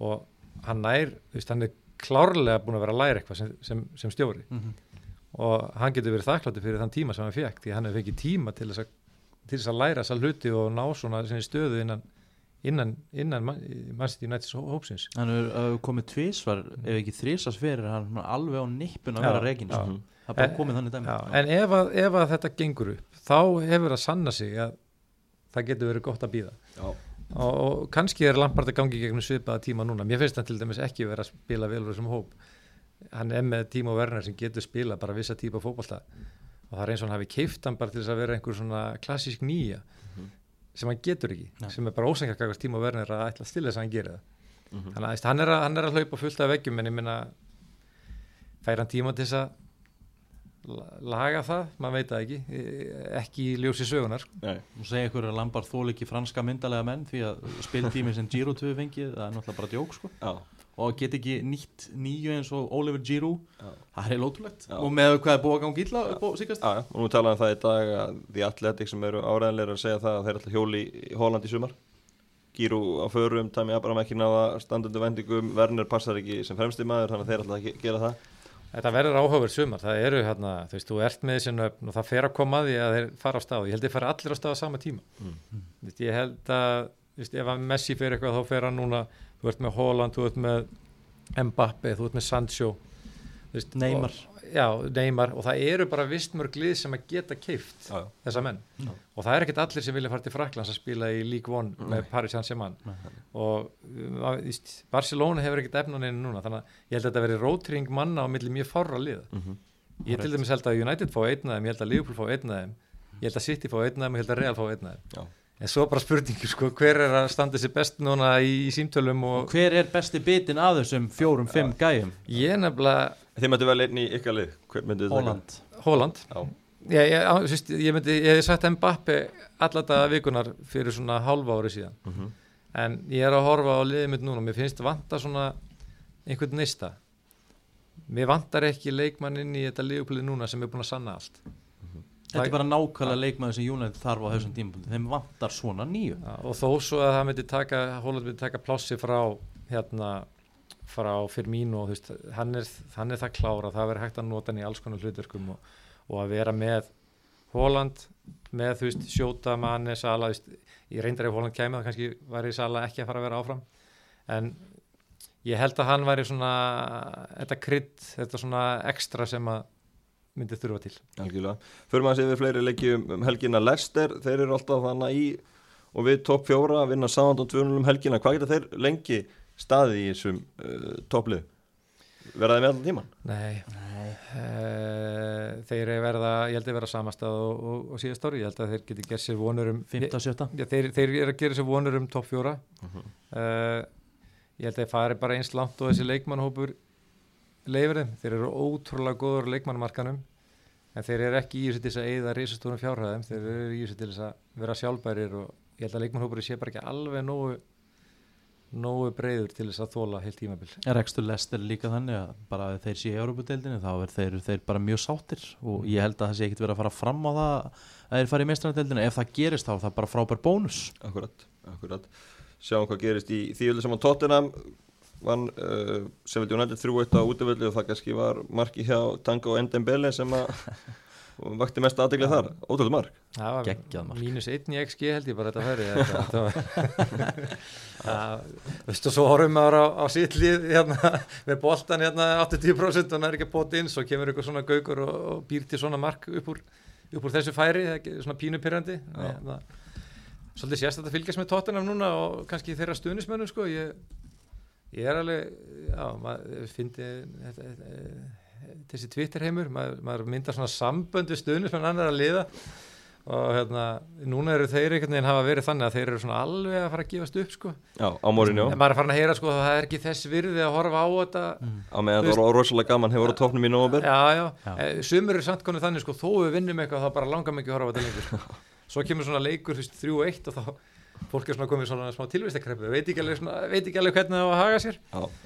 Speaker 3: og hann nær þú veist, hann er klárlega búin að vera að læra eitthvað sem, sem, sem stjóri.
Speaker 2: Mm
Speaker 3: og hann getur verið þakkláttur fyrir þann tíma sem hann fekk því hann hefur fengið tíma til þess að, til þess að læra þessa hluti og ná svona stöðu innan innan, innan mannstíð United hópsins.
Speaker 2: Hann hefur komið tvísvar ef ekki þrísars fyrir hann alveg á nippun að vera reygin
Speaker 3: já.
Speaker 2: sko. það er bara komið þannig dæmi.
Speaker 3: Já, en ef að, ef að þetta gengur upp þá hefur að sanna sig að það getur verið gott að býða
Speaker 1: Já,
Speaker 3: og, og kannski er Lampard að gangi gegnum svipaða tíma núna, mér finnst hann til dæmis ekki vera að spila vel úr þessum hóp. Hann er með tíma og verðnar sem getur spila bara vissa típa fótbolta. Og það er eins og hann hafi keift hann bara til þess að vera einhver svona klassísk nýja sem hann getur ekki,
Speaker 2: Nei.
Speaker 3: sem er bara ósengjarkakast tíma og verðnar að ætla að stila þess að hann gerir það.
Speaker 1: Mhm.
Speaker 3: þannig að hann er að, hann er að hlaupa fullt af veggjum en ég minna fær hann tíma til þess að la- laga það, maður veit það ekki e- ekki í ljósi sögunar
Speaker 1: nei,
Speaker 2: og segja ykkur að Lampard þól ekki franska myndalega menn því að spiltími sem Giro 2 fengið það er náttúrulega bara djók sko.
Speaker 1: Já,
Speaker 2: og get ekki nýtt nýju eins og Oliver Giroud.
Speaker 1: Já.
Speaker 2: Það er lótulegt og með hvað er búið að ganga illa upp á síkast
Speaker 1: Já, já, og nú talaðum það í dag að því atletik sem eru áræðanleira að segja það að þeir ætla hjóli í Holland í sumar. Gíru á förum, Tami Abraham ekki náða standundu vendingum, Werner passar ekki sem fremsti maður, þannig að þeir að ge- gera það.
Speaker 3: Þetta verður áhugaverð sumar, það eru hérna, þú veist, þú ert með þessi nöfn og það fer að koma að því að þeir fara á stað ég held að þeir fara allir á stað á sama tíma.
Speaker 1: Mm.
Speaker 3: Þú veist, ég held að þú veist, ef að Messi fer eitthvað þá fer hann núna þú ert með Holland, þú ert með Mbappe, þú ert með Sancho veist,
Speaker 2: Neymar.
Speaker 3: og, Já, Neymar og það eru bara vistmörg lið sem að geta keift
Speaker 1: Já, já.
Speaker 3: þessa menn
Speaker 2: Já.
Speaker 3: og það er ekkert allir sem vilja fara til Fraklands að spila í League One með Paris Saint-Germain
Speaker 2: Nei.
Speaker 3: og að- víst, Barcelona hefur ekkert efnaninu núna þannig að ég held að þetta veri rótring manna á milli mjög fárra liða
Speaker 1: Mhm.
Speaker 3: ég til dæmis held að United fá einn af þeim ég held að Liverpool fá einn af þeim ég held að City fá einn af þeim og ég held að Real fá einn af þeim
Speaker 1: Já.
Speaker 3: En svo bara spurningur sko hver er að standa sér best núna í, í símtölum
Speaker 2: og
Speaker 3: og
Speaker 2: hver er besti bitin að þessum fjórum, fimm gæjum?
Speaker 3: Ég nefnilega
Speaker 1: Þið mættu vel einn í ykkar lið, hver myndið þið taka?
Speaker 2: Holland.
Speaker 3: Holland?
Speaker 1: Já,
Speaker 3: ég, ég, ég myndi, ég hef sagt Mbappe alla daga vikunar fyrir svona hálfa ári síðan.
Speaker 1: Mhm.
Speaker 3: en ég er að horfa á liðið mitt núna. Mér finnst vanta svona einhvern neista. Mér vantar ekki leikmann inn í þetta liðuplið núna sem er búin að sanna allt
Speaker 2: þetta er bara nákvæmlega leikmaður sem United þarf á þessum tímapunkti. Þeim vantar svona nýju.
Speaker 3: Já, og þó svo að það myndi taka Holland myndi taka plássi frá hérna frá Firmino þú veist, hann, er, hann er það klára það verður hægt að nota hann í alls konar hlutverkum og, og að vera með Holland með þú veist Sjóta, Mane, Sala þú veist, ég reyndar ef Holland kæmi það kannski væri Sala ekki að fara að vera áfram. En ég held að hann væri svona þetta krydd, þetta svona ekstra sem að myndi þurfa til.
Speaker 1: Algjörlega. Förum að séu við fleiri leikjum um helgina. Lester, þeir eru alltaf þannig í og við topp fjóra að vinna sáðan á 200 um helgina, hvað geta þeir lengi staði í þessum uh, topplið? Verða þeir með allan tíman?
Speaker 3: Nei,
Speaker 2: Nei.
Speaker 3: Uh, þeir eru verða, ég held að vera samastað og, og, og síðast ári, ég held að þeir geti gert sér vonur um
Speaker 2: 15-17
Speaker 3: Já, þeir, þeir eru að gera sér vonur um topp fjóra.
Speaker 1: Mhm.
Speaker 3: uh, ég held að þeir fari bara eins langt og þessi leikmannhópur leifir þeim, þeir eru ótrúlega góður á leikmannmarkanum en þeir eru ekki í þessu til þess að eyða risastórum fjárhæðum, þeir eru í þessu til þess að vera sjálfbærir og ég held að leikmannhópur sé bara ekki alveg nógu nógu breyður til þess að þóla heilt tímabil.
Speaker 2: Rekstur Lester líka þannig að bara að þeir séu í Európa-deildinni þá er þeir, þeir bara mjög sáttir. Og ég held að það sé ekkit verið að fara fram á það að þeir fara í mestrardeildinni ef það gerist þá er það bara frábær bónus.
Speaker 1: Akkurat, akkurat. Sjáum hvað gerist í þýjölu sem á Tottenham vann uh, sem vildi United 3-1 á útvöldu og það kannski var marki hjá Tango Endembele sem að vakti mest aðdeglið þar, ótrúlega mark.
Speaker 3: Það var
Speaker 2: Geggjað mark.
Speaker 3: mínus 1 í XG held ég bara þetta þetta, þetta Það- Þú veist og svo horfum maður á, á sitt líð hérna, með boltan hérna 80% og hann er ekki að bóta inn svo kemur eitthvað svona gaukur og, og býr til svona mark upp úr, upp úr þessu færi er svona pínupyrrandi hérna, Svolítið sérst að fylgjast með tóttunum núna og kannski þeirra stuðnismönnum sko. Ég, ég er alveg já, maður fyndi þetta, þetta, þessi Twitter heimur maður, maður myndar svona sambönd við stuðnismenn annar að liða og hérna, núna eru þeir einhvern veginn hafa verið þannig að þeir eru svona alveg að fara að gefast upp sko.
Speaker 1: Já, á morinu,
Speaker 3: en maður er farin að heyra sko að það er ekki þess virði að horfa á þetta
Speaker 1: á meðan það var rosalega gaman hefur á topnum í nóvabur
Speaker 3: já, já,
Speaker 2: Já.
Speaker 3: já. sumur eru samt konið þannig sko, þó við vinnum eitthvað þá bara langar mikið að horfa á þetta lengur sko. svo kemur svona leikur þú veist, 3-1 og þá fólk er svona komið svona smá tilvistakreppu veit ekki alveg, ekki alveg hvernig það á að haga sér.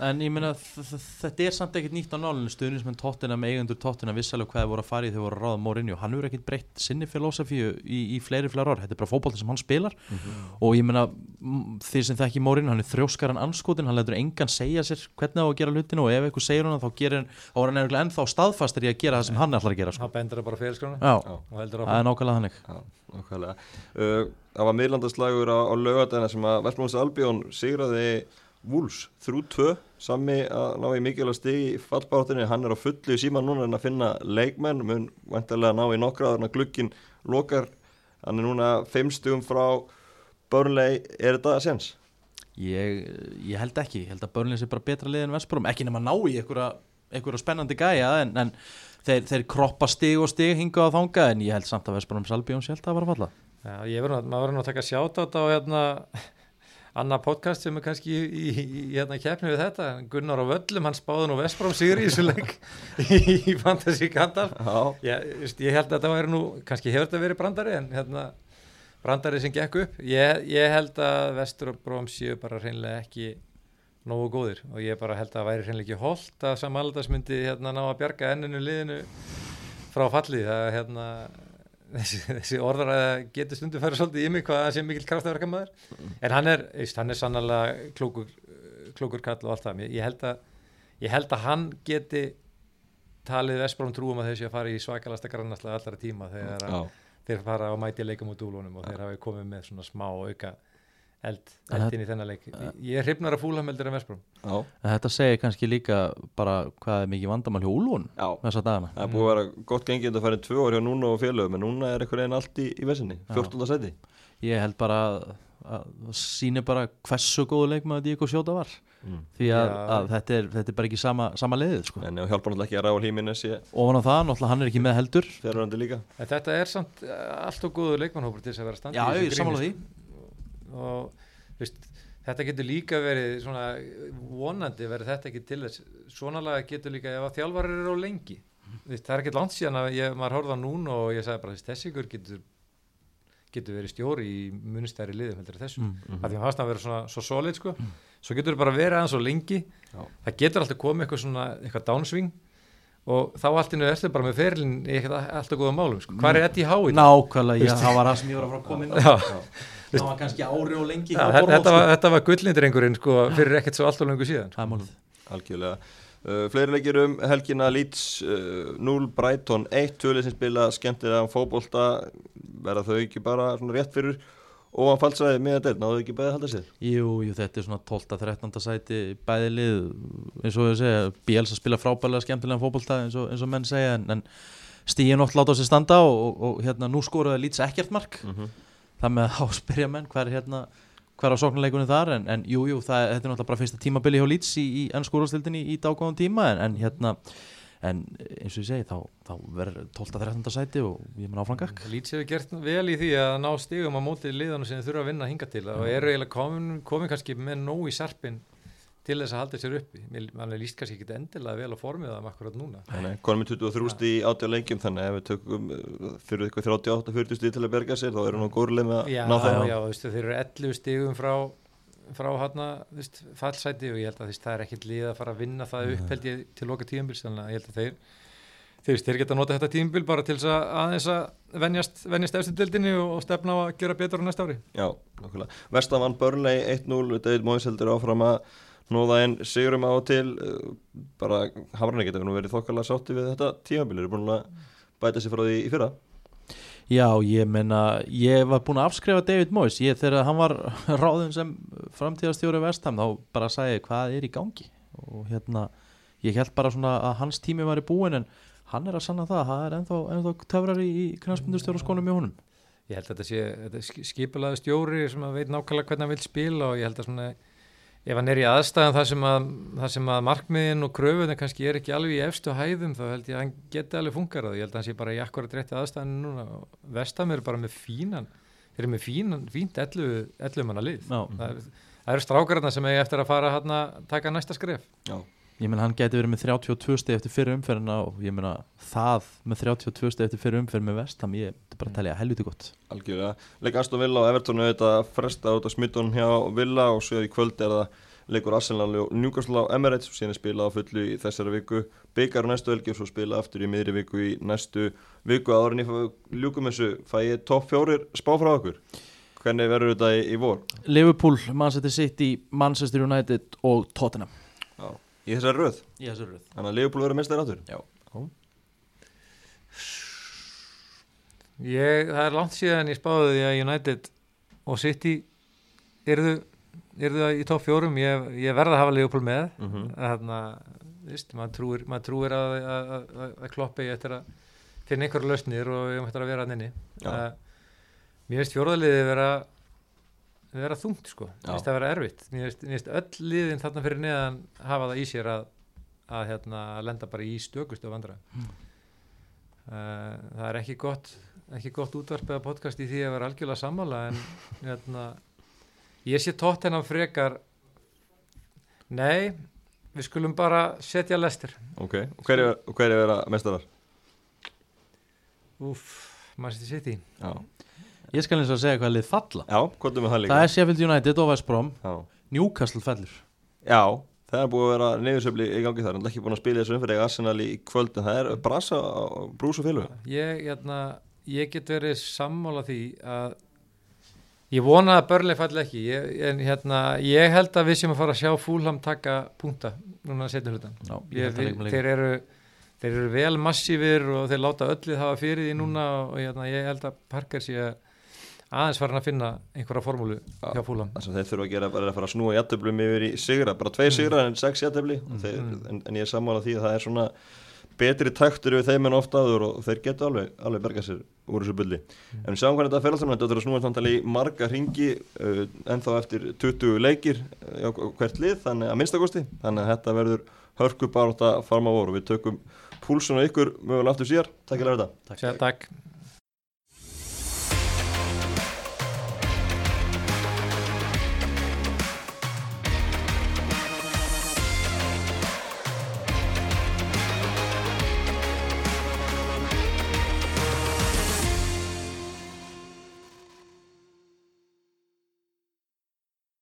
Speaker 2: En ég meina þetta er samt ekkert nýtt á nálinu stuðnismenn tóttina með eigendur tóttina vissalega hvað þeir voru að fara í. Þegar voru að ráða Mourinho. Hann hefur ekkert breytt sinni filosofíu í, í fleiri fleiri ár, þetta er bara fótbolta sem hann spilar. Og ég meina þið sem þekki Mourinho, hann er þrjóskar hann anskotin hann letur engan segja sér hvernig á að gera hlutinu og ef eitthvað segir hann þá gerir er hann ennþá staðfastur í að gera það sem hann ætlar að gera sko.
Speaker 3: Það
Speaker 1: var miðlandaslagur á, á lögadæna sem að Vestmóns Albjón sigraði Wools 3-2 sami að ná í mikilvæg stig í fallbártunni hann er á fullu í síman núna en að finna leikmenn. Mun vantarlega ná í nokkra þannig að glukkin lokar. Hann er núna 5 stugum frá Burnley, er þetta sens?
Speaker 2: ég, ég held ekki, ég held að Börnlins er bara betra lið en Vestbrom, ekki nema að ná í einhverja, spennandi gæja en, en þeir, þeir kroppa stig og stig hinga á þanga en ég held samt að Vestbrom Salbjón það var að falla
Speaker 3: Já, ég verður nú, að taka sjátt á hérna annað podcast sem er kannski í, í, í hérna keppni við þetta, Gunnar á Völlum hann spáði nú Vestbrám Sigri í þessu leik í, Fantasí Kandar
Speaker 1: Já,
Speaker 3: ég, ég held að þetta væri nú kannski hefur þetta verið brandari en hérna brandari sem gekk upp. Ég, ég held að Vestbrám séu bara hreinlega ekki nógu góðir og ég bara held að það væri hreinlega ekki holdt að Samaldas myndi hérna ná að bjarga enninu liðinu frá falli. Það er hérna þessi, þessi orðaræða getur stundum færa svolítið í mig hvað sé mikil kraftaverka maður en hann er, veist, hann er sannlega klókur, klókur kall og allt það. Ég, ég, held að, ég held að hann geti talið Vestbróm trúum að þessi að fara í svakalasta grannaslega allra tíma þegar að
Speaker 1: já,
Speaker 3: þeir fara á mæti leikum út úlunum og þeir hafi komið með svona smá auka eld,
Speaker 2: En
Speaker 3: eldin í þennan leik. Ég er hrifnar en Vestbróm
Speaker 1: já,
Speaker 2: en þetta segir kannski líka bara hvað er mikið vandamál hjá Úlfún
Speaker 1: já.
Speaker 2: þessa dagana.
Speaker 1: Það er búið að vera gott gengið þetta færið tvö ár hjá núna og félögum en núna er eitthvað einn allt í, í vesinni, 14. seti
Speaker 2: ég held bara að, að síni bara hversu góðu leikmaður Díko Sjóta var.
Speaker 1: Mm.
Speaker 2: því að,
Speaker 3: Já.
Speaker 2: að þetta, er, þetta er bara ekki sama, sama liðið sko.
Speaker 1: En hjálpa náttúrulega ekki að Ráal Híminnes ég
Speaker 2: ofan á það, náttúrulega hann er ekki með heldur.
Speaker 1: fyrirhandi líka.
Speaker 3: En þetta er samt uh, allt og góður leikmannhópur til þess að vera standi og veist, þetta getur líka verið svona vonandi verið þetta ekki til þess. Svonalega getur líka ef að þjálfarir eru á lengi. Veist, það er ekkert langt síðan að ég, maður horfða núna og ég sagði bara þess, þessi ykkur getur getur verið stjóri í munstæri liðum heldur en þessu,
Speaker 2: Mm,
Speaker 3: mm, af því að fannst að vera svona svo solid sko, svo getur bara verið aðeins svo lengi.
Speaker 1: Já.
Speaker 3: það getur alltaf komið eitthvað svona eitthvað downswing. Og þá allt innu ertu bara með ferilin í eitthvað alltaf góða málum sko. hvað er þetta í hái?
Speaker 2: nákvæmlega, já, það var það sem ég var að fara að koma inn á.
Speaker 3: Já.
Speaker 2: Það var kannski ári og lengi hjá
Speaker 3: þetta,
Speaker 2: sko.
Speaker 3: var, þetta var gullindrengurinn sko, fyrir ekkert svo allt og lengur síðan.
Speaker 2: Málið
Speaker 1: Algjörlega. Uh, Fleiri leikir um helgina Leeds uh, 0 Brighton 1 Tölið sem spila skemmtilega fótbolta. Verða þau ekki bara svona rétt fyrir og hann falsaði með þetta náðu þau ekki bæði að halda sér?
Speaker 2: Jú, jú, þetta er svona 12-13 sæti bæði lið, eins og ég segja Bielsa spila frábælega skemmtilega fótbolta eins og, eins og menn segja, en, en stíðin oft láta á sig standa og, og, og hérna nú skoraði lýts ekkert mark.
Speaker 1: Mm -hmm.
Speaker 2: Það með að spyrja menn hver er hérna hver á sóknarleikunni þar, en, en jú, jú það, þetta er náttúrulega bara fyrsta tímabili hjá lýts í, í ennskúrastildinni í, í dágóðan tíma en, en hérna, en eins og ég segi þá, þá verður 12-13 sæti og ég mun áfram gakk
Speaker 3: Leeds hefur gert vel í því að ná stigum á móti liðanum sem þurfa að vinna hinga til og eru eiginlega komin, komin kannski með nóg í sarpin til þess að halda sér uppi. Mann er líst kannski ekki endilega vel á formið það akkurat núna.
Speaker 1: Konum með 23 stíð í átjá leikjum þannig að ef við tökum uh, fyrir eitthvað 38-40 stíð til að berga sér þá eru nú góðurlega með að
Speaker 3: Já,
Speaker 1: ná
Speaker 3: já,
Speaker 1: þeim
Speaker 3: já, veist, þeir eru 11 stigum frá frá hana, fallsæti og ég held að veist, það er ekkert lið að fara að vinna það upp held ég til loka tíumbil þannig að ég held að þeir þeir, þeir geta nota þetta tíumbil bara til þess að aðeins að venjast, venjast eftir dildinni og, og stefna á að gera betur á næsta ári.
Speaker 1: Já, nokkulega. Vestan vann Burnley 1-0, David Moyes heldur áfram að nóða einn sigurum á og til uh, bara Hamrarni getur nú verið þokkalega sátti við þetta tímabili, eru búin að bæta sér frá því í fyrra.
Speaker 2: Já, ég menna, ég var búin að afskrifa David Moyes, ég þegar hann var ráðum sem framtíðastjóri Vestham þá bara sagði hvað er í gangi? Og hérna, ég held bara svona að hans tími var í búin en hann er að sanna það, það er ennþá, ennþá töfrar í, í knastmyndustjóra skónum í honum.
Speaker 3: Ég held að þetta sé, þetta er skipulaði stjóri sem að veit nákvæmlega hvernig hann vil spila og ég held að svona, ef hann er í aðstæðan þar sem að, þar sem að markmiðin og kröfunni kannski er ekki alveg í efstu hæðum þá held ég að hann geti alveg funkarað ég held að hann sé bara í akkurat rétti aðstæðan núna. Vestam er bara með fínan þeir eru með fínan, fínt 11 manna lið. Það, er, það eru strákarna sem eigi eftir að fara að taka næsta skref.
Speaker 1: Já,
Speaker 2: Ég menna, hann geti verið með 32 steg eftir fyrir umferðina og ég menna, það með 32 steg eftir fyrir umferð með Vestham, ég myndi bara að telja helviti gott.
Speaker 1: Algjörlega. Leik Aston Villa og Everton auðvitað fresta út á smittun hjá Villa og svo í kvöld er það leikur Arsenal og Newcastle á Emirates síðan er spilað á fullu í þessari viku. Byggar á næstu helgi og svo spilað aftur í miðri viku í næstu viku. En ég fæ ljúkum þessu, fæ ég topp fjórir spá frá okkur. Hvernig verður þetta í, í vor?
Speaker 2: Liverpool, Manchester City, Manchester United og Tottenham.
Speaker 1: Í þessari röð,
Speaker 2: Í þessu röð.
Speaker 1: Þannig að Leopold verður mestar áttur
Speaker 2: Já.
Speaker 3: ég, það er langt síðan ég spáði því að United og City eruðu eruðu í topp fjórum, ég, ég verða að hafa Leopold með.
Speaker 1: Mm -hmm.
Speaker 3: þarna, víst, maður trúir, maður trúir að, að, að, að kloppi eftir að finna einhverju lausnir og við ættum að vera
Speaker 1: Já.
Speaker 3: uh, mér finnst fjóraðliði vera vera þungt sko, mér finnst það vera erfitt. Mér finnst, öll liðin þarna fyrir neðan hafa það í sér að að hérna, lenda bara í stökustu vandra
Speaker 2: Mm.
Speaker 3: uh, það er ekki gott ekki gott útvarp eða podcast í því að vera algjörlega sammála en hérna, ég sé tótt hennar frekar nei við skulum bara setja lestir
Speaker 1: Ok, og hver er, og hver er vera mestarar?
Speaker 3: Úf, Manchester City.
Speaker 1: Já,
Speaker 2: Ég skal eins og segja hvað lið falla.
Speaker 1: Já hvað er með það líka?
Speaker 2: Það er Sheffield United og West Brom.
Speaker 1: Já,
Speaker 2: Newcastle fellur.
Speaker 1: Já það er búið að vera neyðursöfli í gangi þar. En ekki búin að spila þessu umfyrir Arsenal í kvöld en það er brasa brús og félag
Speaker 3: ég, hérna, ég get verið sammála því að ég vona að börli falli ekki. Ég, en hérna, ég held að við sem að fara að sjá fúlham taka punta núna setjum hlutan
Speaker 2: Já, ég
Speaker 3: ég,
Speaker 2: held að leika með
Speaker 3: þeir, eru, þeir eru vel massífir og þeir láta öllið hafa fyrir því núna og hérna, ég held að Parker sé aðeins farin að finna einhverja formúlu
Speaker 1: Já.
Speaker 3: hjá
Speaker 1: sem þeir þurfa að gera bara að fara að snúa jættöflum yfir í sigra, bara tveir sigra en sex jættöfli
Speaker 3: Mm.
Speaker 1: en, en ég er sammála því að það er svona betri taktur við þeim en oft áður og þeir geta alveg, alveg bergað sér úr þessu bulli. En við sjáum hvernig þetta fer alltaf þetta er að snúa samtali í marga ringi uh, ennþá eftir 20 leikir uh, hvert lið, þannig að minnstakosti þannig að þetta verður hörku bara að farma voru og við tökum púlsun á ykkur mögulega aftur síðar, takk fyrir þetta.
Speaker 3: Takk.